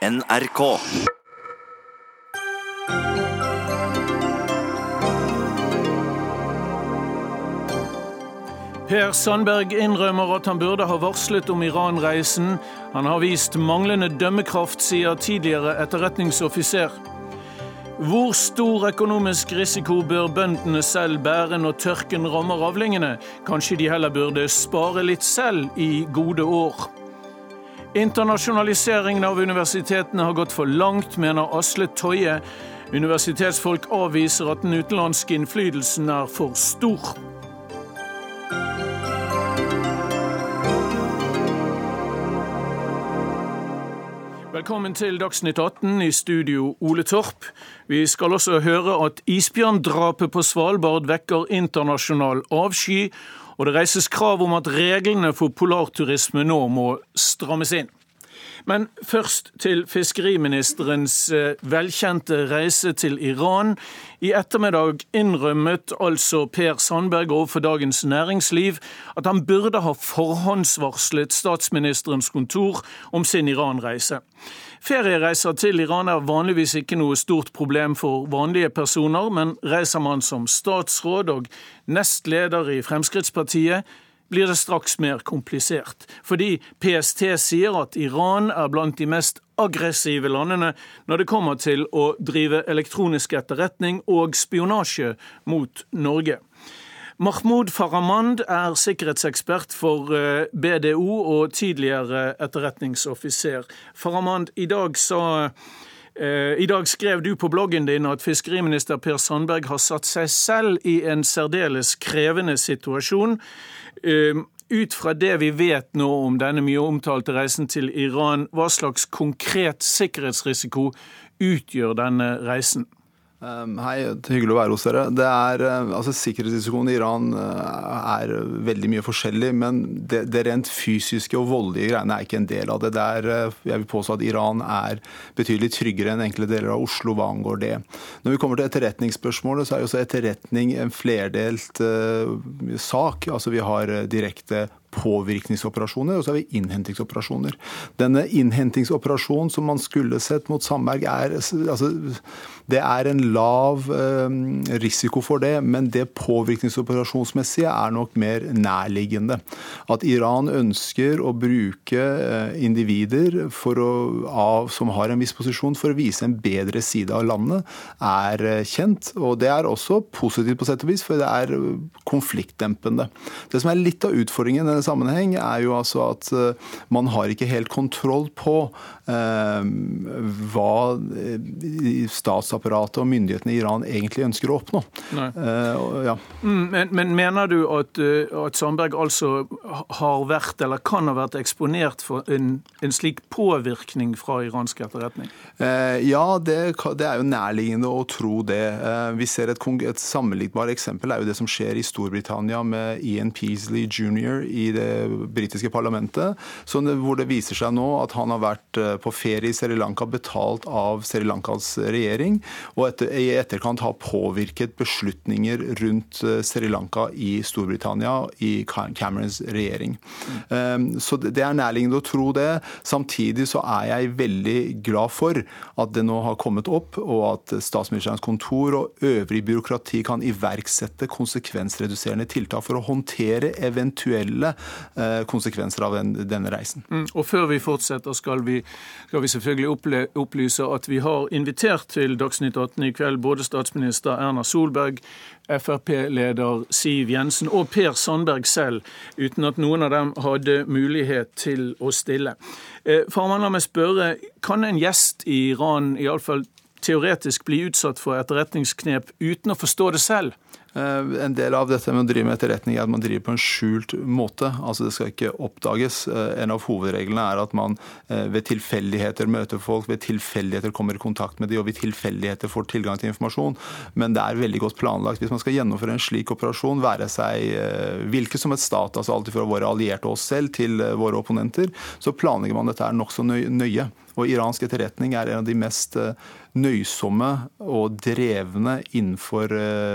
NRK. Per Sandberg innrømmer at han burde ha varslet om Iran-reisen. Han har vist manglende dømmekraft, sier tidligere etterretningsoffiser. Hvor stor økonomisk risiko bør bøndene selv bære når tørken rammer avlingene? Kanskje de heller burde spare litt selv i gode år? Internasjonaliseringen av universitetene har gått for langt, mener Asle Toje. Universitetsfolk avviser at den utenlandske innflytelsen er for stor. Velkommen til Dagsnytt 18 i studio Ole Torp. Vi skal også høre at isbjørndrapet på Svalbard vekker internasjonal avsky, og det reises krav om at reglene for polarturisme nå må strammes inn. Men først til fiskeriministerens eh, velkjente reise til Iran. I ettermiddag innrømmet altså Per Sandberg overfor Dagens Næringsliv at han burde ha forhåndsvarslet statsministerens kontor om sin Iran-reise. Feriereiser til Iran er vanligvis ikke noe stort problem for vanlige personer, men reiser man som statsråd og nestleder i Fremskrittspartiet, blir det straks mer komplisert. Fordi PST sier at Iran er blant de mest aggressive landene når det kommer til å drive elektronisk etterretning og spionasje mot Norge. Mahmoud Farahmand er sikkerhetsekspert for eh, BDO og tidligere etterretningsoffiser. Farahmand, i dag sa eh, i dag skrev du på bloggen din at fiskeriminister Per Sandberg har satt seg selv i en særdeles krevende situasjon. Ehm, ut fra det vi vet nå om denne mye omtalte reisen til Iran, hva slags konkret sikkerhetsrisiko utgjør denne reisen? Um, hei, hyggelig å være hos dere. Det er, uh, altså, Sikkerhetsrisikoen i Iran uh, er veldig mye forskjellig, men det, det, rent fysiske og voldelige greiene er ikke en del av det. det er, uh, jeg vil påstå at Iran er betydelig tryggere enn enkelte deler av Oslo hva angår det. Når vi kommer til etterretningsspørsmålet, så er jo også etterretning en flerdelt sak. Altså Vi har direkte påvirkningsoperasjoner, og så har vi innhentingsoperasjoner. Denne innhentingsoperasjonen som man skulle sett mot Sandberg, er, altså, det er en lav eh, risiko for det, men det påvirkningsoperasjonsmessige er nok mer nærliggende. At Iran ønsker å bruke eh, individer å, av, som har en viss posisjon for å vise en bedre side av landet, er eh, kjent. Og det er også positivt på sett og vis, for det er konfliktdempende. Det som er litt av utfordringen sammenheng, er jo altså at eh, man har ikke helt kontroll på hva eh, statsapparatet og myndighetene i Iran egentlig ønsker å oppnå. Eh, ja. Mm, men, men, mener du at, eh, at, Sandberg altså har vært, eller kan ha vært eksponert for en, en slik påvirkning fra iransk etterretning? Eh, ja, det, det, er jo nærliggende å tro det. vi ser et, et sammenlignbart eksempel er jo det som skjer i Storbritannia med Ian Peasley jr. i det britiske parlamentet, hvor det viser seg nå at han har vært eh, på ferie i Sri Lanka betalt av Sri Lankas regjering, og etter, i etterkant har påvirket beslutninger rundt eh, Sri Lanka i Storbritannia i Camerons regjering. Mm. Så det er nærliggende å tro det. Samtidig så er jeg veldig glad for at det nå har kommet opp, og at statsministerens kontor og øvrig byråkrati kan iverksette konsekvensreduserende tiltak for å håndtere eventuelle Eh, konsekvenser av denne reisen. Mm, og Før vi fortsetter, skal vi, skal vi selvfølgelig opplyse at vi har invitert til Dagsnytt 18 i kveld både statsminister Erna Solberg, Frp-leder Siv Jensen og Per Sandberg selv, uten at noen av dem hadde mulighet til å stille. Farmann, Farman, la meg spørre, kan en gjest i Iran iallfall teoretisk bli utsatt for etterretningsknep uten å forstå det selv? Eh, en del av dette med å drive med etterretning er at man driver på en skjult måte. Altså Det skal ikke oppdages. Eh, en av hovedreglene er at man eh, ved tilfeldigheter møter folk, ved tilfeldigheter kommer i kontakt med dem, og ved tilfeldigheter får tilgang til informasjon. Men det er veldig godt planlagt. Hvis man skal gjennomføre en slik operasjon, være seg hvilket som et stat, altså alltid fra våre allierte og oss selv til våre opponenter, så planlegger man dette nokså nøye. Og iransk etterretning er en av de mest nøysomme og drevne innenfor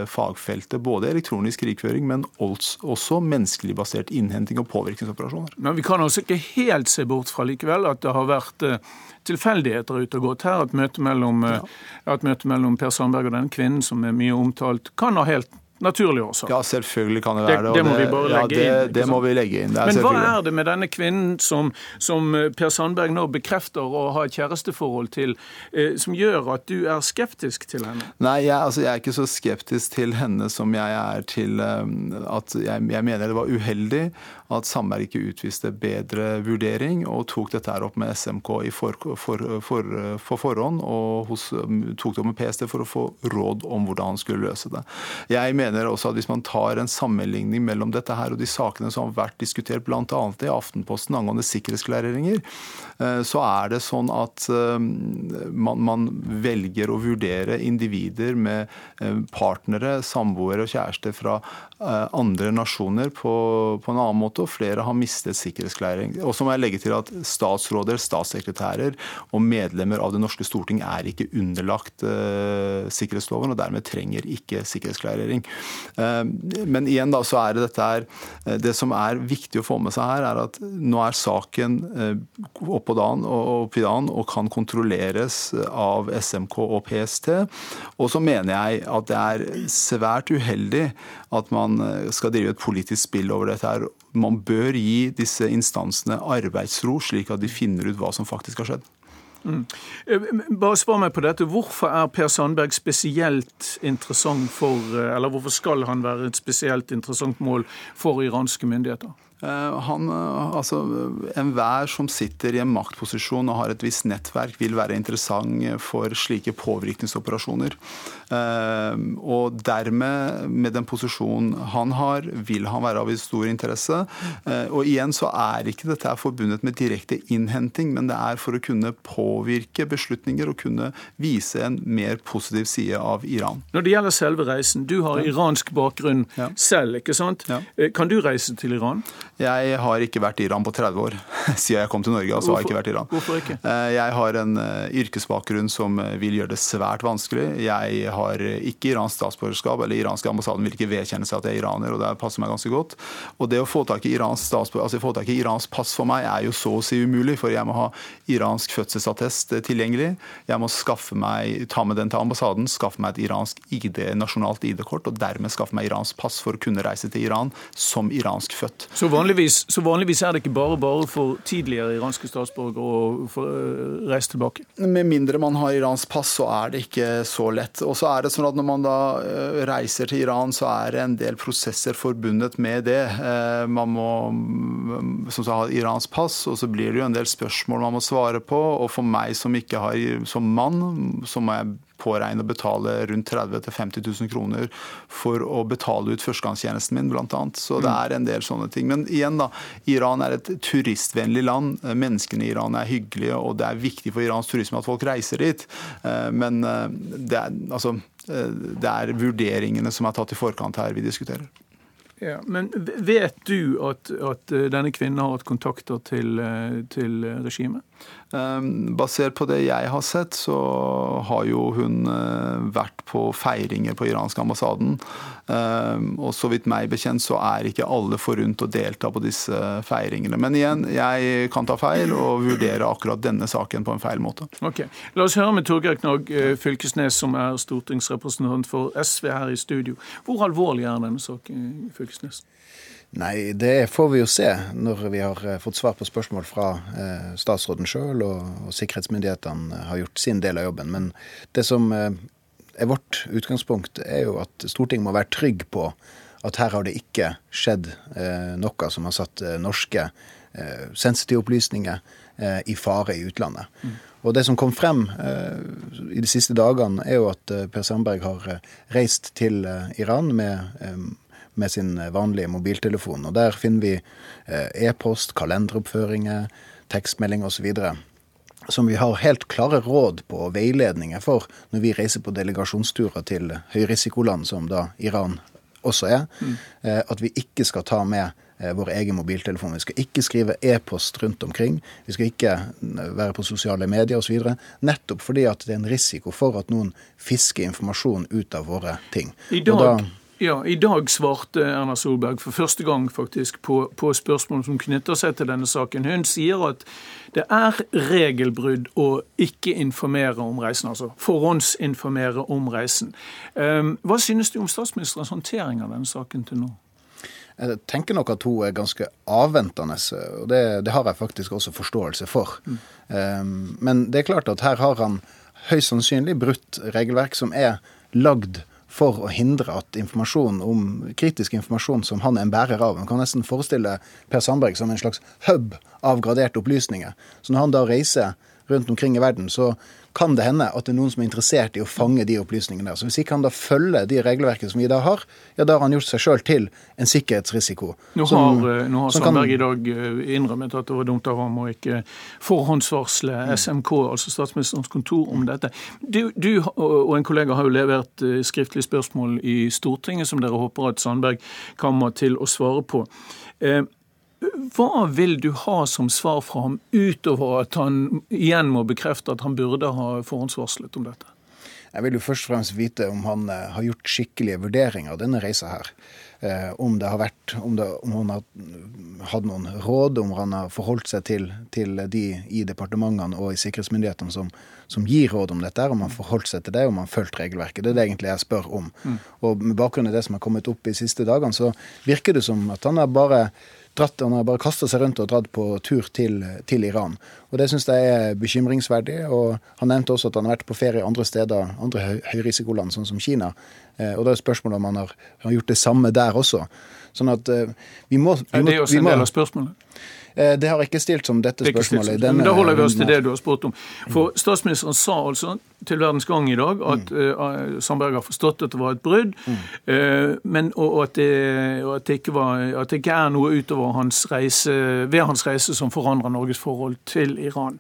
fagfeltet. både elektronisk krigføring, men også menneskelig basert innhenting og påvirkningsoperasjoner. Men vi kan altså ikke helt se bort fra likevel at det har vært eh, tilfeldigheter ute og gått her. At møtet mellom, ja. møte mellom Per Sandberg og den kvinnen som er mye omtalt, kan ha helt naturlig årsaker. Ja, selvfølgelig kan det være det. Det, må vi bare legge ja, inn. Det må vi legge inn. Men hva er det med denne kvinnen som, som, Per Sandberg nå bekrefter å ha et kjæresteforhold til, eh, som gjør at du er skeptisk til henne? Nei, jeg, altså, jeg er ikke så skeptisk til henne som jeg er til um, at jeg, jeg, mener det var uheldig at ikke utviste bedre vurdering og tok dette her opp med SMK for, for, for, for forhånd, og hos, tok det opp med PST for å få råd om hvordan han skulle løse det. Jeg mener også at hvis man tar en sammenligning mellom dette her og de sakene som har vært diskutert bl.a. i Aftenposten angående sikkerhetsklareringer, eh, så er det sånn at eh, man, man velger å vurdere individer med eh, partnere, samboere og kjærester fra andre nasjoner på, på, en annen måte, og flere har mistet sikkerhetsklæring. Og så må jeg legge til at statsråder, statssekretærer og medlemmer av det norske storting er ikke underlagt uh, sikkerhetsloven, og dermed trenger ikke sikkerhetsklarering. Eh, men igjen da, så er det dette her eh, Det som er viktig å få med seg her, er at nå er saken opp på dagen og, opp i dagen og kan kontrolleres av SMK og PST. Og så mener jeg at det er svært uheldig at man skal drive et politisk spill over dette her. Man bør gi disse instansene arbeidsro, slik at de finner ut hva som faktisk har skjedd. Mm. Eh, bare svar meg på dette. Hvorfor er Per Sandberg spesielt interessant for eh, Eller hvorfor skal han være et spesielt interessant mål for iranske myndigheter? Eh, han, eh, altså, Enhver som sitter i en maktposisjon og har et visst nettverk, vil være interessant for slike påvirkningsoperasjoner. Eh, og dermed, med den posisjonen han har, vil han være av stor interesse. Og igjen så er ikke dette forbundet med direkte innhenting, men det er for å kunne påvirke beslutninger og kunne vise en mer positiv side av Iran. Når det gjelder selve reisen, du har iransk bakgrunn ja. selv, ikke sant? Ja. Kan du reise til Iran? Jeg har ikke vært i Iran på 30 år. Siden jeg kom til Norge, altså har jeg ikke vært i Iran. Hvorfor ikke? Eh, jeg har en eh, yrkesbakgrunn som eh, vil gjøre det svært vanskelig. Jeg har ikke iransk statsborgerskap, eller iranske ambassaden vil ikke vedkjenne seg at jeg er iraner, og det passer meg ganske godt. Og det å få tak i iransk, altså få tak i iransk pass for meg er jo så å si umulig, for jeg må ha iransk fødselsattest tilgjengelig. Jeg må skaffe meg, ta med den til ambassaden, skaffe meg et iransk ID, nasjonalt ID-kort, og dermed skaffe meg iransk pass for å kunne reise til Iran som iransk født. Så vanligvis, så vanligvis, er det ikke bare bare for tidligere iranske statsborgere å eh, reise tilbake? Med mindre man har iransk pass, så er det ikke så lett. Og så er det sånn at Når man da eh, reiser til Iran, så er det en del prosesser forbundet med det. Eh, man må som sagt, ha iransk pass, og så blir det jo en del spørsmål man må svare på. Og for meg som ikke har som mann, så må jeg påregne å betale rundt 30 000-50 000 kroner for å betale ut førstegangstjenesten min, bl.a. Så det er en del sånne ting. Men igjen, da. Iran er et turistvennlig land. Menneskene i Iran er hyggelige, og det er viktig for Irans turisme at folk reiser dit. Eh, men eh, det er, altså, eh, det er vurderingene som er tatt i forkant her vi diskuterer. Ja, men vet du at, at denne kvinnen har hatt kontakter til, til regimet? Ehm, basert på det jeg har sett, så har jo hun eh, vært på feiringer på iranske ambassaden. Ehm, og så vidt meg bekjent så er ikke alle forunt å delta på disse feiringene. Men igjen, jeg kan ta feil og vurdere akkurat denne saken på en feil måte. Ok, La oss høre med Torgeir Knag eh, Fylkesnes, som er stortingsrepresentant for SV her i studio. Hvor alvorlig er denne saken, Fylkesnes? Nei, det får vi jo se når vi har eh, fått svar på spørsmål fra eh, statsråden sjøl, og, og, sikkerhetsmyndighetene har gjort sin del av jobben. Men det som eh, er vårt utgangspunkt, er jo at Stortinget må være trygg på at her har det ikke skjedd eh, noe som har satt eh, norske eh, sensitive opplysninger i fare i utlandet. Mm. Og det som kom frem i de siste dagene, er jo at Per Sandberg har reist til Iran med med sin vanlige mobiltelefon. Og Der finner vi eh, e-post, kalenderoppføringer, tekstmelding osv. Som vi har helt klare råd på og veiledninger for når vi reiser på delegasjonsturer til høyrisikoland, som da Iran også er. Mm. At vi ikke skal ta med eh, vår egen mobiltelefon. Vi skal ikke skrive e-post rundt omkring. Vi skal ikke være på sosiale medier osv. Nettopp fordi at det er en risiko for at noen fisker informasjon ut av våre ting. I dag, Ja, I dag svarte Erna Solberg for første gang faktisk på, på spørsmål som knytter seg til denne saken. Hun sier at det er regelbrudd å ikke informere om reisen, altså forhåndsinformere om reisen. Um, hva synes du om statsministerens håndtering av denne saken til nå? Jeg tenker nok at hun er ganske avventende, og det, det har jeg faktisk også forståelse for. Mm. Um, men det er klart at her har han høyst sannsynlig brutt regelverk som er lagd for å hindre at informasjon om kritisk informasjon som han er en bærer av Man kan nesten forestille Per Sandberg som en slags hub av graderte opplysninger. Så når han da reiser rundt omkring i verden, så kan det hende at det er noen som er interessert i å fange de opplysningene der. Så hvis ikke han da følger de regelverkene som vi da har, ja, da har han gjort seg sjøl til en sikkerhetsrisiko. Nå har, som, nå har Sandberg kan... i dag eh, innrømmet at det var dumt av ham å ikke forhåndsvarsle SMK, altså Statsministerens kontor, om dette. Du, du og en kollega har jo levert eh, skriftlig spørsmål i Stortinget som dere håper at Sandberg kommer til å svare på. Hva vil du ha som svar fra ham, utover at han igjen må bekrefte at han burde ha forhåndsvarslet om dette? Jeg vil jo først og fremst vite om han eh, har gjort skikkelige vurderinger av denne reisa her. Eh, om det har vært, om, det, om han har hatt noen råd, om han har forholdt seg til, til de i departementene og i sikkerhetsmyndighetene som, som, gir råd om dette, om han forholdt seg til det, om han har fulgt regelverket. Det er det egentlig jeg spør om. Mm. Og med bakgrunn i det som har kommet opp de siste dagene, så virker det som at han har bare dratt, han har bare kasta seg rundt og dratt på tur til, til Iran. Og Det syns jeg er bekymringsverdig. og Han nevnte også at han har vært på ferie andre steder, andre høyrisikoland, sånn som Kina. Eh, og Da er spørsmålet om han har, har, gjort det samme der også. Sånn at eh, vi må, vi må, Er det også en Eh, det har ikke stilt som dette spørsmålet. Denne, Men Da holder vi oss til det du har spurt om. For Statsministeren sa altså til Verdens Gang i dag at mm. uh, Sandberg har forstått at det var et brudd, mm. men, og, at det, og at, det ikke var, at det ikke er noe utover hans reise, ved hans reise som forandrer Norges forhold til Iran.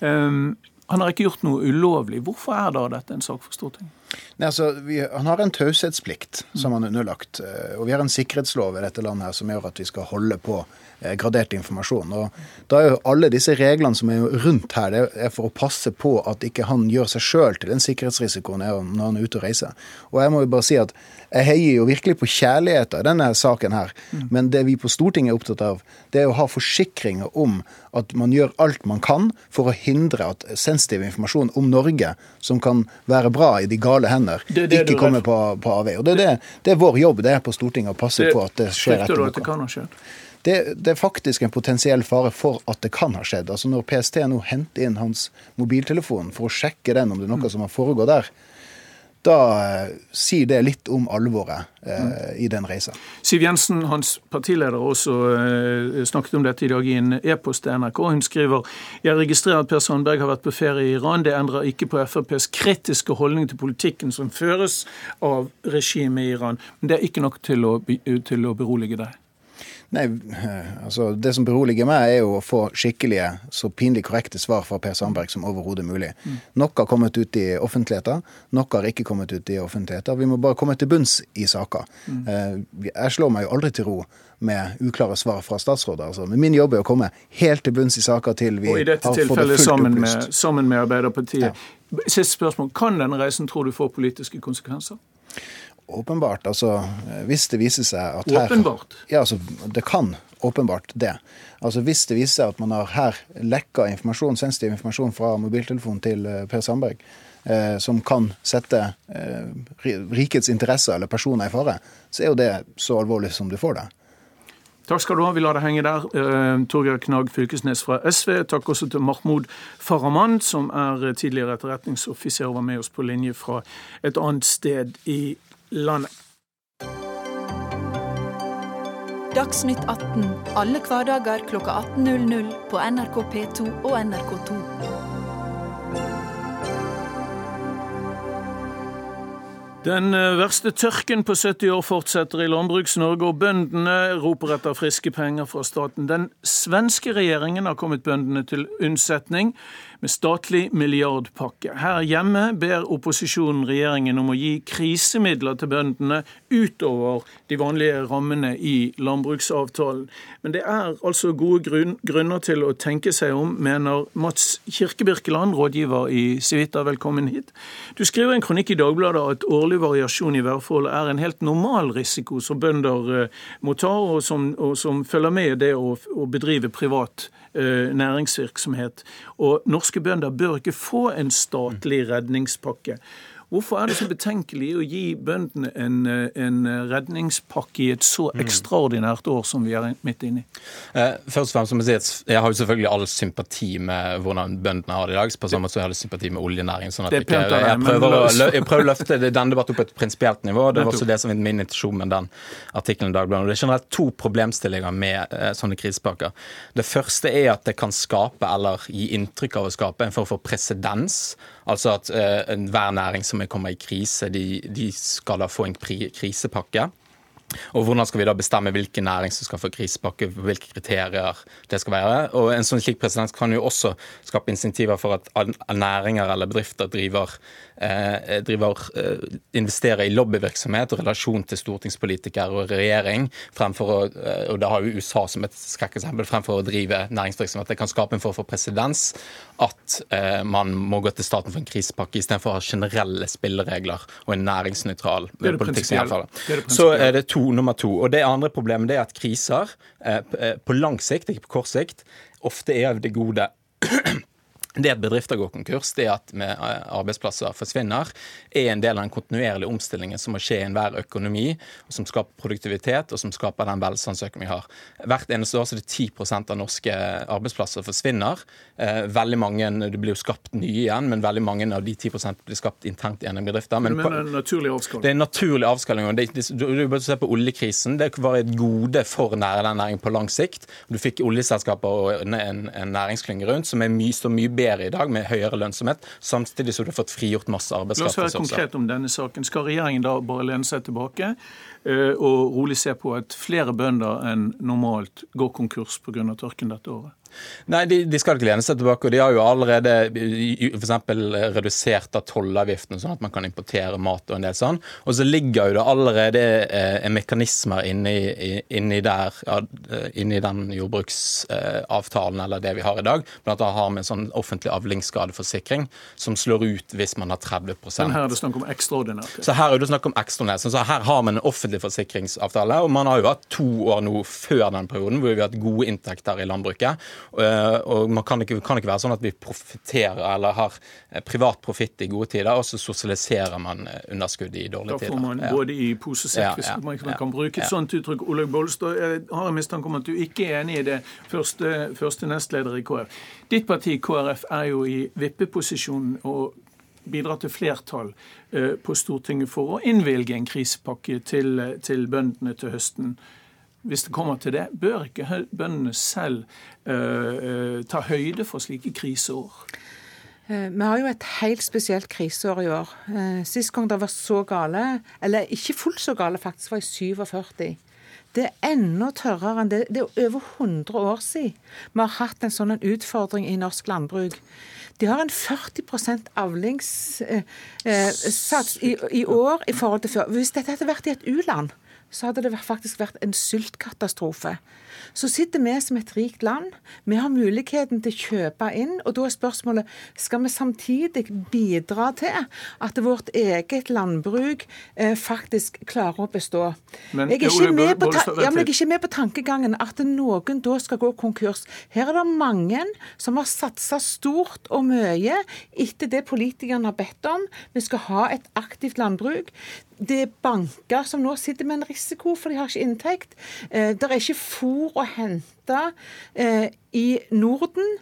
Um, han har ikke gjort noe ulovlig. Hvorfor er da dette en sak for Stortinget? Nei, altså, vi, Han har en taushetsplikt som han er underlagt. Og vi har en sikkerhetslov i dette landet her som gjør at vi skal holde på Eh, gradert informasjon. Og da er jo alle disse reglene som er rundt her, det er for å passe på at ikke han gjør seg sjøl til den sikkerhetsrisikoen når han er ute og reiser. Og jeg må jo bare si at jeg heier jo virkelig på kjærligheten i denne saken her. Mm. Men det vi på Stortinget er opptatt av, det er å ha forsikringer om at man gjør alt man kan for å hindre at sensitiv informasjon om Norge, som kan være bra i de gale hender, det det ikke kommer på, på avveie. Det det, det er, vår jobb det er på Stortinget å passe på at det skjer etter boka. Det det, er faktisk en potensiell fare for at det kan ha skjedd. Altså Når PST nå henter inn hans mobiltelefon for å sjekke den om det er noe som har foregått der, da eh, sier det litt om alvoret eh, i den reisa. Siv Jensen, hans partileder, også eh, snakket om dette i dag i en e-post til NRK. Hun skriver jeg registrerer at Per Sandberg har vært på ferie i Iran. Det endrer ikke på FrPs kritiske holdning til politikken som føres av regimet i Iran. Men det er ikke nok til å, til å berolige deg. Nei, altså Det som beroliger meg, er jo å få skikkelige, så pinlig korrekte svar fra Per Sandberg som overhodet mulig. Mm. Noe har kommet ut i offentligheten, noe har ikke kommet ut i offentligheten. Vi må bare komme til bunns i saker. Mm. Eh, jeg slår meg jo aldri til ro med uklare svar fra statsråder. Altså, men min jobb er å komme helt til bunns i saker til vi har fått det fullt opplyst. Og i dette tilfellet sammen med, sammen med Arbeiderpartiet. Ja. Siste spørsmål. Kan denne reisen, tror du, få politiske konsekvenser? Åpenbart. Altså, hvis det viser seg at her Åpenbart? Ja, altså, det kan åpenbart det. Altså, Hvis det viser seg at man har her lekka informasjon, sensitiv informasjon fra mobiltelefonen til eh, Per Sandberg, eh, som kan sette eh, rikets interesser eller personer i fare, så er jo det så alvorlig som du får det. Takk skal du ha. Vi lar det henge der. Uh, Torgeir Knag Fylkesnes fra SV. Takk også til Mahmoud Farahman, som er tidligere etterretningsoffiser og var med oss på linje fra et annet sted i landet. Dagsnytt 18 alle hverdager kl 18.00 på NRK P2 og NRK2. Den eh, verste tørken på 70 år fortsetter i Landbruks-Norge, og bøndene roper etter friske penger fra staten. Den svenske regjeringen har kommet bøndene til unnsetning, med statlig milliardpakke. Her hjemme ber opposisjonen regjeringen om å gi krisemidler til bøndene utover de vanlige rammene i landbruksavtalen. Men det er altså gode grunner til å tenke seg om, mener Mats Kirkebirkeland, rådgiver i Civita. Velkommen hit. Du skriver en kronikk i Dagbladet at årlig variasjon i værforholdet er en helt normal risiko som bønder eh, må ta, og som, og som følger med det å, å bedrive privat Eh, næringsvirksomhet. Og norske bønder bør ikke få en statlig redningspakke. Hvorfor er det så betenkelig å gi bøndene en, eh, en, redningspakke i et så mm. ekstraordinært år som vi er midt inne i? Eh, først og fremst må jeg si at jeg har jo selvfølgelig all sympati med hvordan bøndene har det i dag. På samme måte som jeg sympati med oljenæringen. Sånn pent av deg, jeg, prøver å, jeg prøver å løfte denne debatten opp på et prinsipielt nivå. Det var også det som var min intensjon med den artikkelen i Dagbladet. Det er generelt to problemstillinger med eh, sånne krisepakker. Det første er at det kan skape, eller gi inntrykk av å skape, en form for presedens. Altså at eh, enhver næring som er kommer i krise, de, de skal da få en krisepakke. Og Hvordan skal vi da bestemme hvilken næring som skal få krisepakke, hvilke kriterier det skal være. Og En sånn slik president kan jo også skape insentiver for at næringer eller bedrifter driver driver, eh, investerer i lobbyvirksomhet og relasjon til stortingspolitikere og regjering, fremfor å, eh, og det har jo USA som et skrekkeksempel, fremfor å drive næringsvirksomhet. Det kan skape en form for presedens at man må gå til staten for en krisepakke istedenfor å ha generelle spilleregler og en næringsnøytral politikk. som gjennomfører. Så er det to, nummer to. Og Det andre problemet det er at kriser på lang sikt, ikke på kort sikt, ofte er av det gode. Det at bedrifter går konkurs, det at arbeidsplasser forsvinner, er en del av den kontinuerlige omstillingen som må skje i enhver økonomi, og som skaper produktivitet og som skaper den velstandsøkningen vi har. Hvert eneste år så er det 10% av norske arbeidsplasser forsvinner. Eh, veldig mange, Det blir jo skapt nye igjen, men veldig mange av de 10% blir skapt internt i bedrifter. Men, men en naturlig avskalling? Det er en naturlig avskalling. det, det, Du, bør se på oljekrisen. Det var et gode for næringen på lang sikt. Du fikk oljeselskaper og en, en, en næringsklynge rundt som er mye, så mye bedre bedre i dag, med høyere lønnsomhet, samtidig som du har fått frigjort masse arbeidskraft. La oss være konkret om denne saken. Skal regjeringen da bare lene seg tilbake eh, og rolig se på at flere bønder enn normalt går konkurs pga. tørken dette året? Nei, de, de, skal ikke lene seg tilbake. og De har jo allerede f.eks. redusert av tollavgiften, sånn at man kan importere mat og en del sånn. Og så ligger jo det allerede eh, mekanismer inni, inni, der, ja, eh, inni den jordbruksavtalen eller det vi har i dag. Blant annet har vi en sånn offentlig avlingsskadeforsikring som slår ut hvis man har 30% Men her er det snakk om ekstraordinært? Så her er det snakk om ekstraordinært. Så her har man en offentlig forsikringsavtale, og man har jo hatt to år nå før den perioden hvor vi har hatt gode inntekter i landbruket. Eh, og Man kan ikke, kan ikke være sånn at vi profitterer eller har eh, privat profitt i gode tider, og så sosialiserer man eh, underskudd i dårlige tider. Da får man tider. både i pose og sekk, hvis man ja. kan bruke et sånt uttrykk. Olaug Bollestad, jeg har en mistanke om at du ikke er enig i det, første, første nestleder i KrF. Ditt parti, KrF, er jo i vippeposisjon og bidrar til flertall på Stortinget for å innvilge en krisepakke til, til bøndene til høsten hvis det kommer til det, bør ikke bøndene selv uh, ta høyde for slike kriseår? Eh, vi har jo et helt spesielt kriseår i år. Sist gang det var så gale, eller ikke fullt så gale, faktisk var i 47. Det er enda tørrere enn det. Det er over 100 år siden vi har hatt en sånn utfordring i norsk landbruk. De har en 40% avlingssats eh, i, i, år i forhold til før. Hvis dette hadde vært i et u-land, så hadde det faktisk vært en sultkatastrofe. Så sitter vi som et rikt land. Vi har muligheten til å kjøpe inn. Og da er spørsmålet skal vi samtidig bidra til at vårt eget landbruk eh, faktisk klarer å bestå. Men, jeg, er ikke med på, ja, jeg er ikke med på tankegangen at noen da skal gå konkurs. Her er det mange som har satsa stort og mye etter det politikerne har bedt om. Vi skal ha et aktivt landbruk det er banker som nå sitter med en risiko, for de har ikke inntekt. Eh, det er ikke fôr å hente eh, i Norden,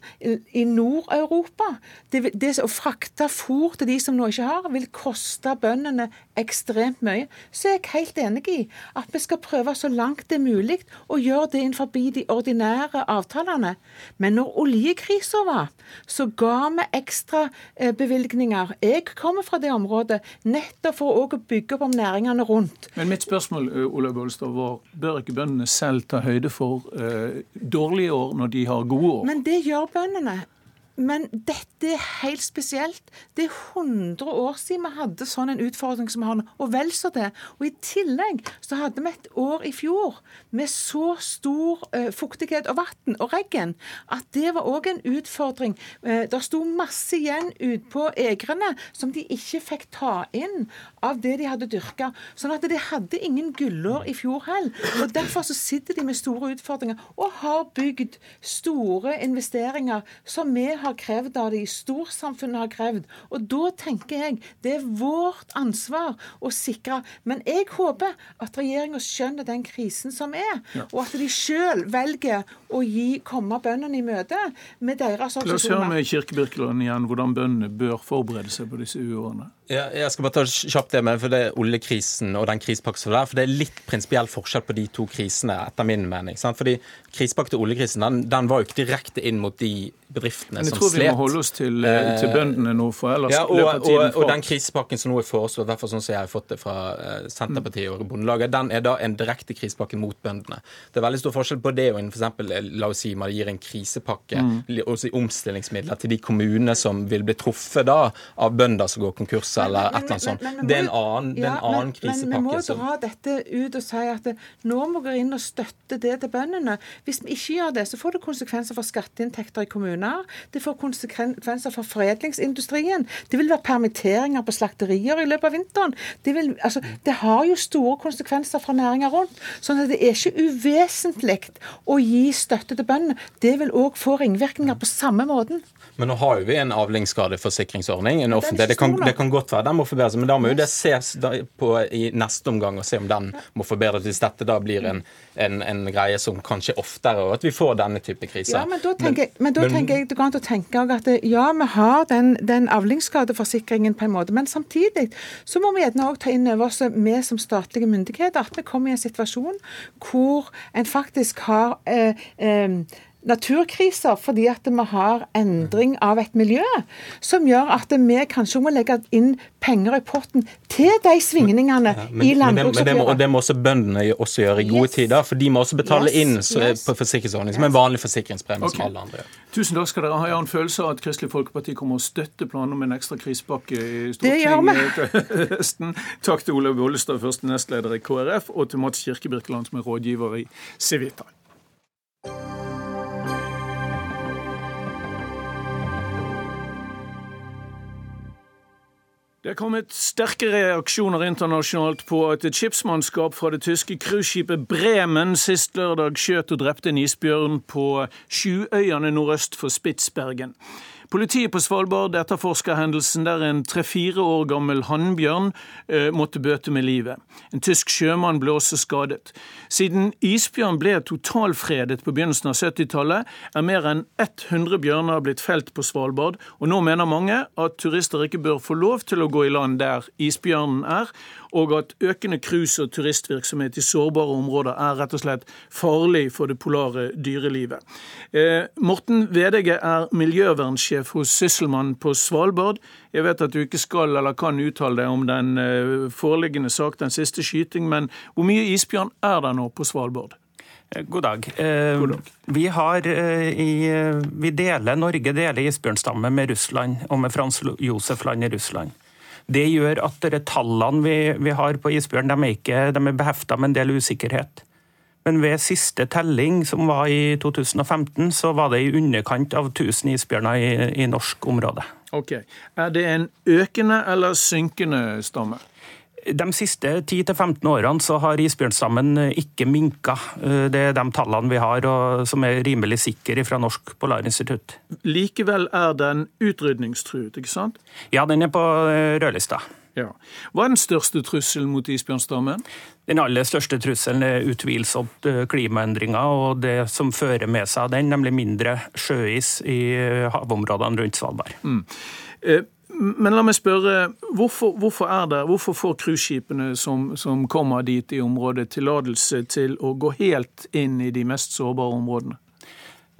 i Nord-Europa. Det, det, å frakte fôr til de som nå ikke har, vil koste bøndene ekstremt mye. Så er jeg helt enig i at vi skal prøve så langt det er mulig å gjøre det innenfor de ordinære avtalene. Men når oljekrisa var, så ga vi ekstra eh, bevilgninger. Jeg kommer fra det området nettopp for å bygge opp om næringene rundt. Men mitt spørsmål Olaug Bollestad, var bør ikke bøndene selv ta høyde for uh, dårlige år når de har gode år. Men det gjør bøndene. Men dette er helt spesielt. Det er 100 år siden vi hadde sånn en utfordring som vi har nå, og vel så det. Og I tillegg så hadde vi et år i fjor med så stor uh, fuktighet og vann og regn at det var òg en utfordring. Uh, det sto masse igjen ute på egrene som de ikke fikk ta inn av det de hadde dyrka. Sånn at de hadde ingen gullår i fjor heller. Og Derfor så sitter de med store utfordringer og har bygd store investeringer som vi har har krevd av de, storsamfunnet har krevd. Og da tenker jeg det er vårt ansvar å sikre. Men jeg håper at regjeringa skjønner den krisen som er, ja. og at de sjøl velger å gi, komme bøndene i møte med deres organisasjoner. La oss høre med Kirke Birkeland igjen hvordan bøndene bør forberede seg på disse uårene. Ja, jeg skal bare ta kjapt det med for det er oljekrisen og den krisepakken som er For det er litt prinsipiell forskjell på de to krisene, etter min mening. Sant? Fordi krisepakken til oljekrisen den, den, var jo ikke direkte inn mot de bedriftene som slet. Men Jeg tror vi må holde oss til, eh, til bøndene nå, for ellers ja, og, løper tiden fra. Og, den krisepakken som nå er foreslått, fall sånn som jeg har fått det fra uh, Senterpartiet og Bondelaget, den er da en direkte krisepakke mot bøndene. Det er veldig stor forskjell på det og f.eks. Eh, la oss si man gir en krisepakke, mm. også i omstillingsmidler, til de kommunene som vil bli truffet da av bønder som går konkurs eller et eller annet sånt. Det er en annen, ja, en annen men, krisepakke. Men vi må dra dette ut og si at det, nå må vi gå inn og støtte det til bøndene. Hvis vi ikke gjør det, så får det konsekvenser for skatteinntekter i kommuner. Det får konsekvenser for foredlingsindustrien. Det vil være permitteringer på slakterier i løpet av vinteren. Det, vil, altså, det har jo store konsekvenser for næringa rundt. sånn at det er ikke uvesentlig å gi støtte til bøndene. Det vil òg få ringvirkninger på samme måten. Men nå har jo vi en avlingsskadeforsikringsordning. en offentlig. Det kan, det kan, godt være den må forbedres, men da må jo det ses på i neste omgang og se om den må forbedres. Hvis dette da blir en, en, en greie som kanskje oftere, og at vi får denne type kriser. Ja, Men da tenker, men, men da tenker jeg det går an å tenke at ja, vi har den, den avlingsskadeforsikringen på en måte, men samtidig så må vi gjerne òg ta inn over oss, vi som statlige myndigheter, at vi kommer i en situasjon hvor en faktisk har eh, eh, naturkriser fordi at vi har endring av et miljø som gjør at vi kanskje må legge inn penger i potten til de svingningene ja, men, i landbruksoppgjøret. Men, men det, må, også bøndene også gjøre i gode yes. tider, for de må også betale yes, inn så, yes. på forsikringsordning som en vanlig forsikringspremie okay. som alle andre. Tusen takk skal dere ha. Jeg har en følelse av at Kristelig Folkeparti kommer å støtte planen om en ekstra krisepakke i Stortinget til høsten. Takk til Olaug Bollestad, første nestleder i KrF, og til Mats Kirkebirkeland, som er rådgiver i Civita. Det er kommet sterke reaksjoner internasjonalt på at et skipsmannskap fra det tyske cruiseskipet Bremen sist lørdag skjøt og drepte en isbjørn på Sjuøyene nordøst for Spitsbergen. Politiet på Svalbard etterforsker hendelsen der en tre-fire år gammel hannbjørn eh, måtte bøte med livet. En tysk sjømann ble også skadet. Siden isbjørn ble totalfredet på begynnelsen av 70-tallet, er mer enn 100 bjørner blitt felt på Svalbard, og nå mener mange at turister ikke bør få lov til å gå i land der isbjørnen er, og at økende cruise- og turistvirksomhet i sårbare områder er rett og slett farlig for det polare dyrelivet. Eh, Morten Vedege er miljøvernsjef hos Sysselmann på Svalbard. Jeg vet at du ikke skal eller kan uttale deg om den eh, foreliggende sak, den siste skyting, men hvor mye isbjørn er det nå på Svalbard? Eh, god dag. Eh, God dag. Vi, har, i, vi deler, Norge deler isbjørnstamme med Russland og med Frans Josef-land i Russland. Det gjør at tallene vi, vi, har på isbjørn, de er, ikke, de er behefta med en del usikkerhet. Men ved siste telling, som var i 2015, så var det i underkant av 1000 isbjørner i, i norsk område. Ok. Er det en økende eller synkende stamme? De siste 10-15 årene så har isbjørnstammen ikke minka. Eh, det er de tallene vi har, som er rimelig sikre fra Norsk Polarinstitutt. Likevel er den utrydningstruet, ikke sant? Ja, den er på eh, rødlista. Ja. Hva er den største trusselen mot isbjørnstammen? Den aller største trusselen er utvilsomt eh, klimaendringer og det som fører med seg den, nemlig mindre sjøis i havområdene rundt Svalbard. Mm. Men la meg spørre, hvorfor, hvorfor, det, hvorfor får cruiseskipene som, som, kommer dit i området, tillatelse til å gå helt inn i de mest sårbare områdene?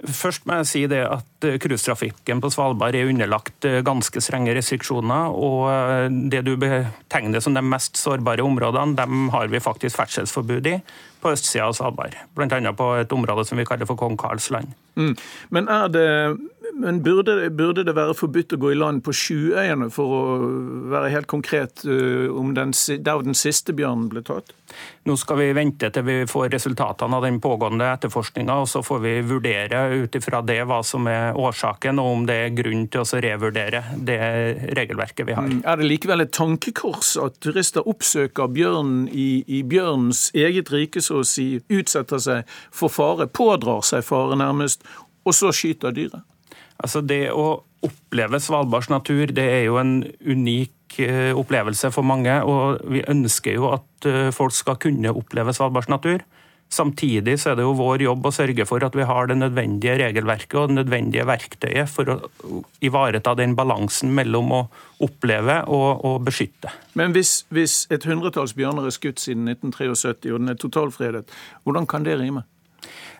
Først må jeg si det at eh, cruisetrafikken på Svalbard er underlagt eh, ganske strenge restriksjoner. Og eh, det du betegner som de mest sårbare områdene, dem har vi faktisk ferdselsforbud i på østsida av Svalbard. Bl.a. på et område som vi kaller for Kong Karls land. Mm. Men er det Men burde, burde, det være forbudt å gå i land på Sjuøyene, for å være helt konkret, eh, om den, der den siste bjørnen ble tatt? Nå skal vi vente til vi får resultatene av den pågående etterforskninga, og så får vi vurdere ut ifra det hva som er årsaken, og om det er grunn til å revurdere det regelverket vi har. Mm. Er det likevel et tankekors at turister oppsøker bjørnen i, i bjørnens eget rike, så å si, utsetter seg for fare, pådrar seg fare nærmest, og så skyter dyret? Altså Det å oppleve Svalbards natur det er jo en unik eh, opplevelse for mange. og Vi ønsker jo at eh, folk skal kunne oppleve Svalbards natur. Samtidig så er det jo vår jobb å sørge for at vi har det nødvendige regelverket og det nødvendige verktøyet for å ivareta den balansen mellom å oppleve og, og beskytte. Men hvis, hvis et hundretalls bjørner er skutt siden 1973 og den er totalfredet, hvordan kan det rime?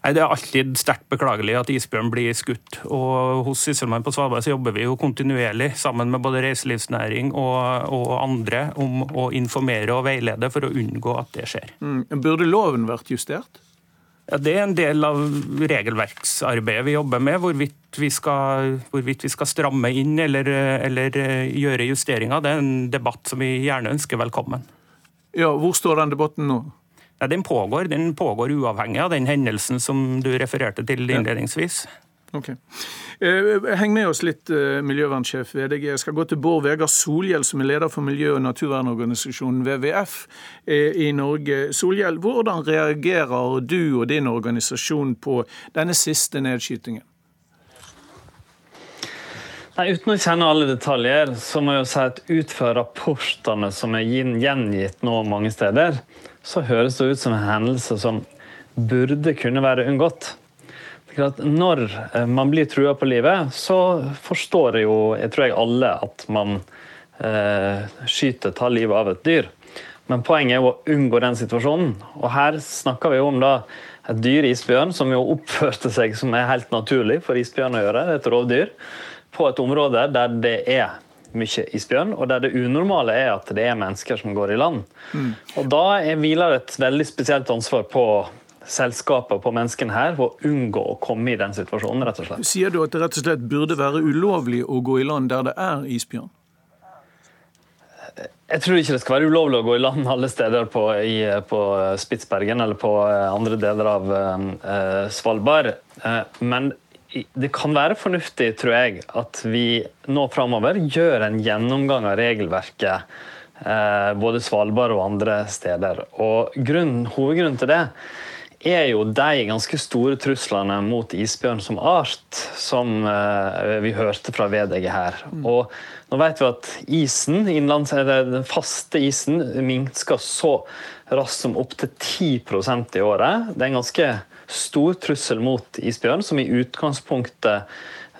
Det er alltid sterkt beklagelig at isbjørn blir skutt. og Hos Sysselmannen på Svalbard så jobber vi jo kontinuerlig sammen med både reiselivsnæring og, og andre om å informere og veilede for å unngå at det skjer. Mm. Burde loven vært justert? Ja, Det er en del av regelverksarbeidet vi jobber med. Hvorvidt vi skal, hvorvidt vi skal stramme inn eller, eller, gjøre justeringer, det er en debatt som vi gjerne ønsker velkommen. Ja, Hvor står den debatten nå? Ja, den pågår. Den pågår uavhengig av den hendelsen som du refererte til innledningsvis. Ok. Eh, heng med oss litt, eh, miljøvernsjef VDG. Jeg skal gå til Bård Vegar Solhjell, som er leder for miljø- og naturvernorganisasjonen WWF eh, i Norge. Solhjell, hvordan reagerer du og din organisasjon på denne siste nedskytingen? Nei, Uten å kjenne alle detaljer, så må jeg jo si at ut fra rapportene som er gjengitt nå mange steder, så høres det ut som en hendelse som burde kunne være unngått. Når eh, man blir trua på livet, så forstår jeg jo, jeg tror jeg alle, at man eh, skyter, tar livet av et dyr. Men poenget er å unngå den situasjonen. Og her snakker vi jo om da et dyr, isbjørn, som jo oppførte seg som er helt naturlig for isbjørn å gjøre. Et rovdyr på et område der det er mye isbjørn, og der det unormale er at det er mennesker som går i land. Mm. Og Da hviler et veldig spesielt ansvar på selskapet på menneskene her for å unngå å komme i den situasjonen. rett og slett. Sier du at det rett og slett burde være ulovlig å gå i land der det er isbjørn? Jeg tror ikke det skal være ulovlig å gå i land alle steder på, i, på Spitsbergen eller på andre deler av uh, Svalbard. Uh, men det kan være fornuftig, tror jeg, at vi nå framover gjør en gjennomgang av regelverket. Eh, både Svalbard og andre steder. Og grunnen, Hovedgrunnen til det er jo de ganske store truslene mot isbjørn som art, som eh, vi hørte fra VDG her. Mm. Og nå vet vi at isen, innlands, den faste isen minsker så raskt som opptil 10% i året. Det er en ganske stor trussel mot isbjørn, som i utgangspunktet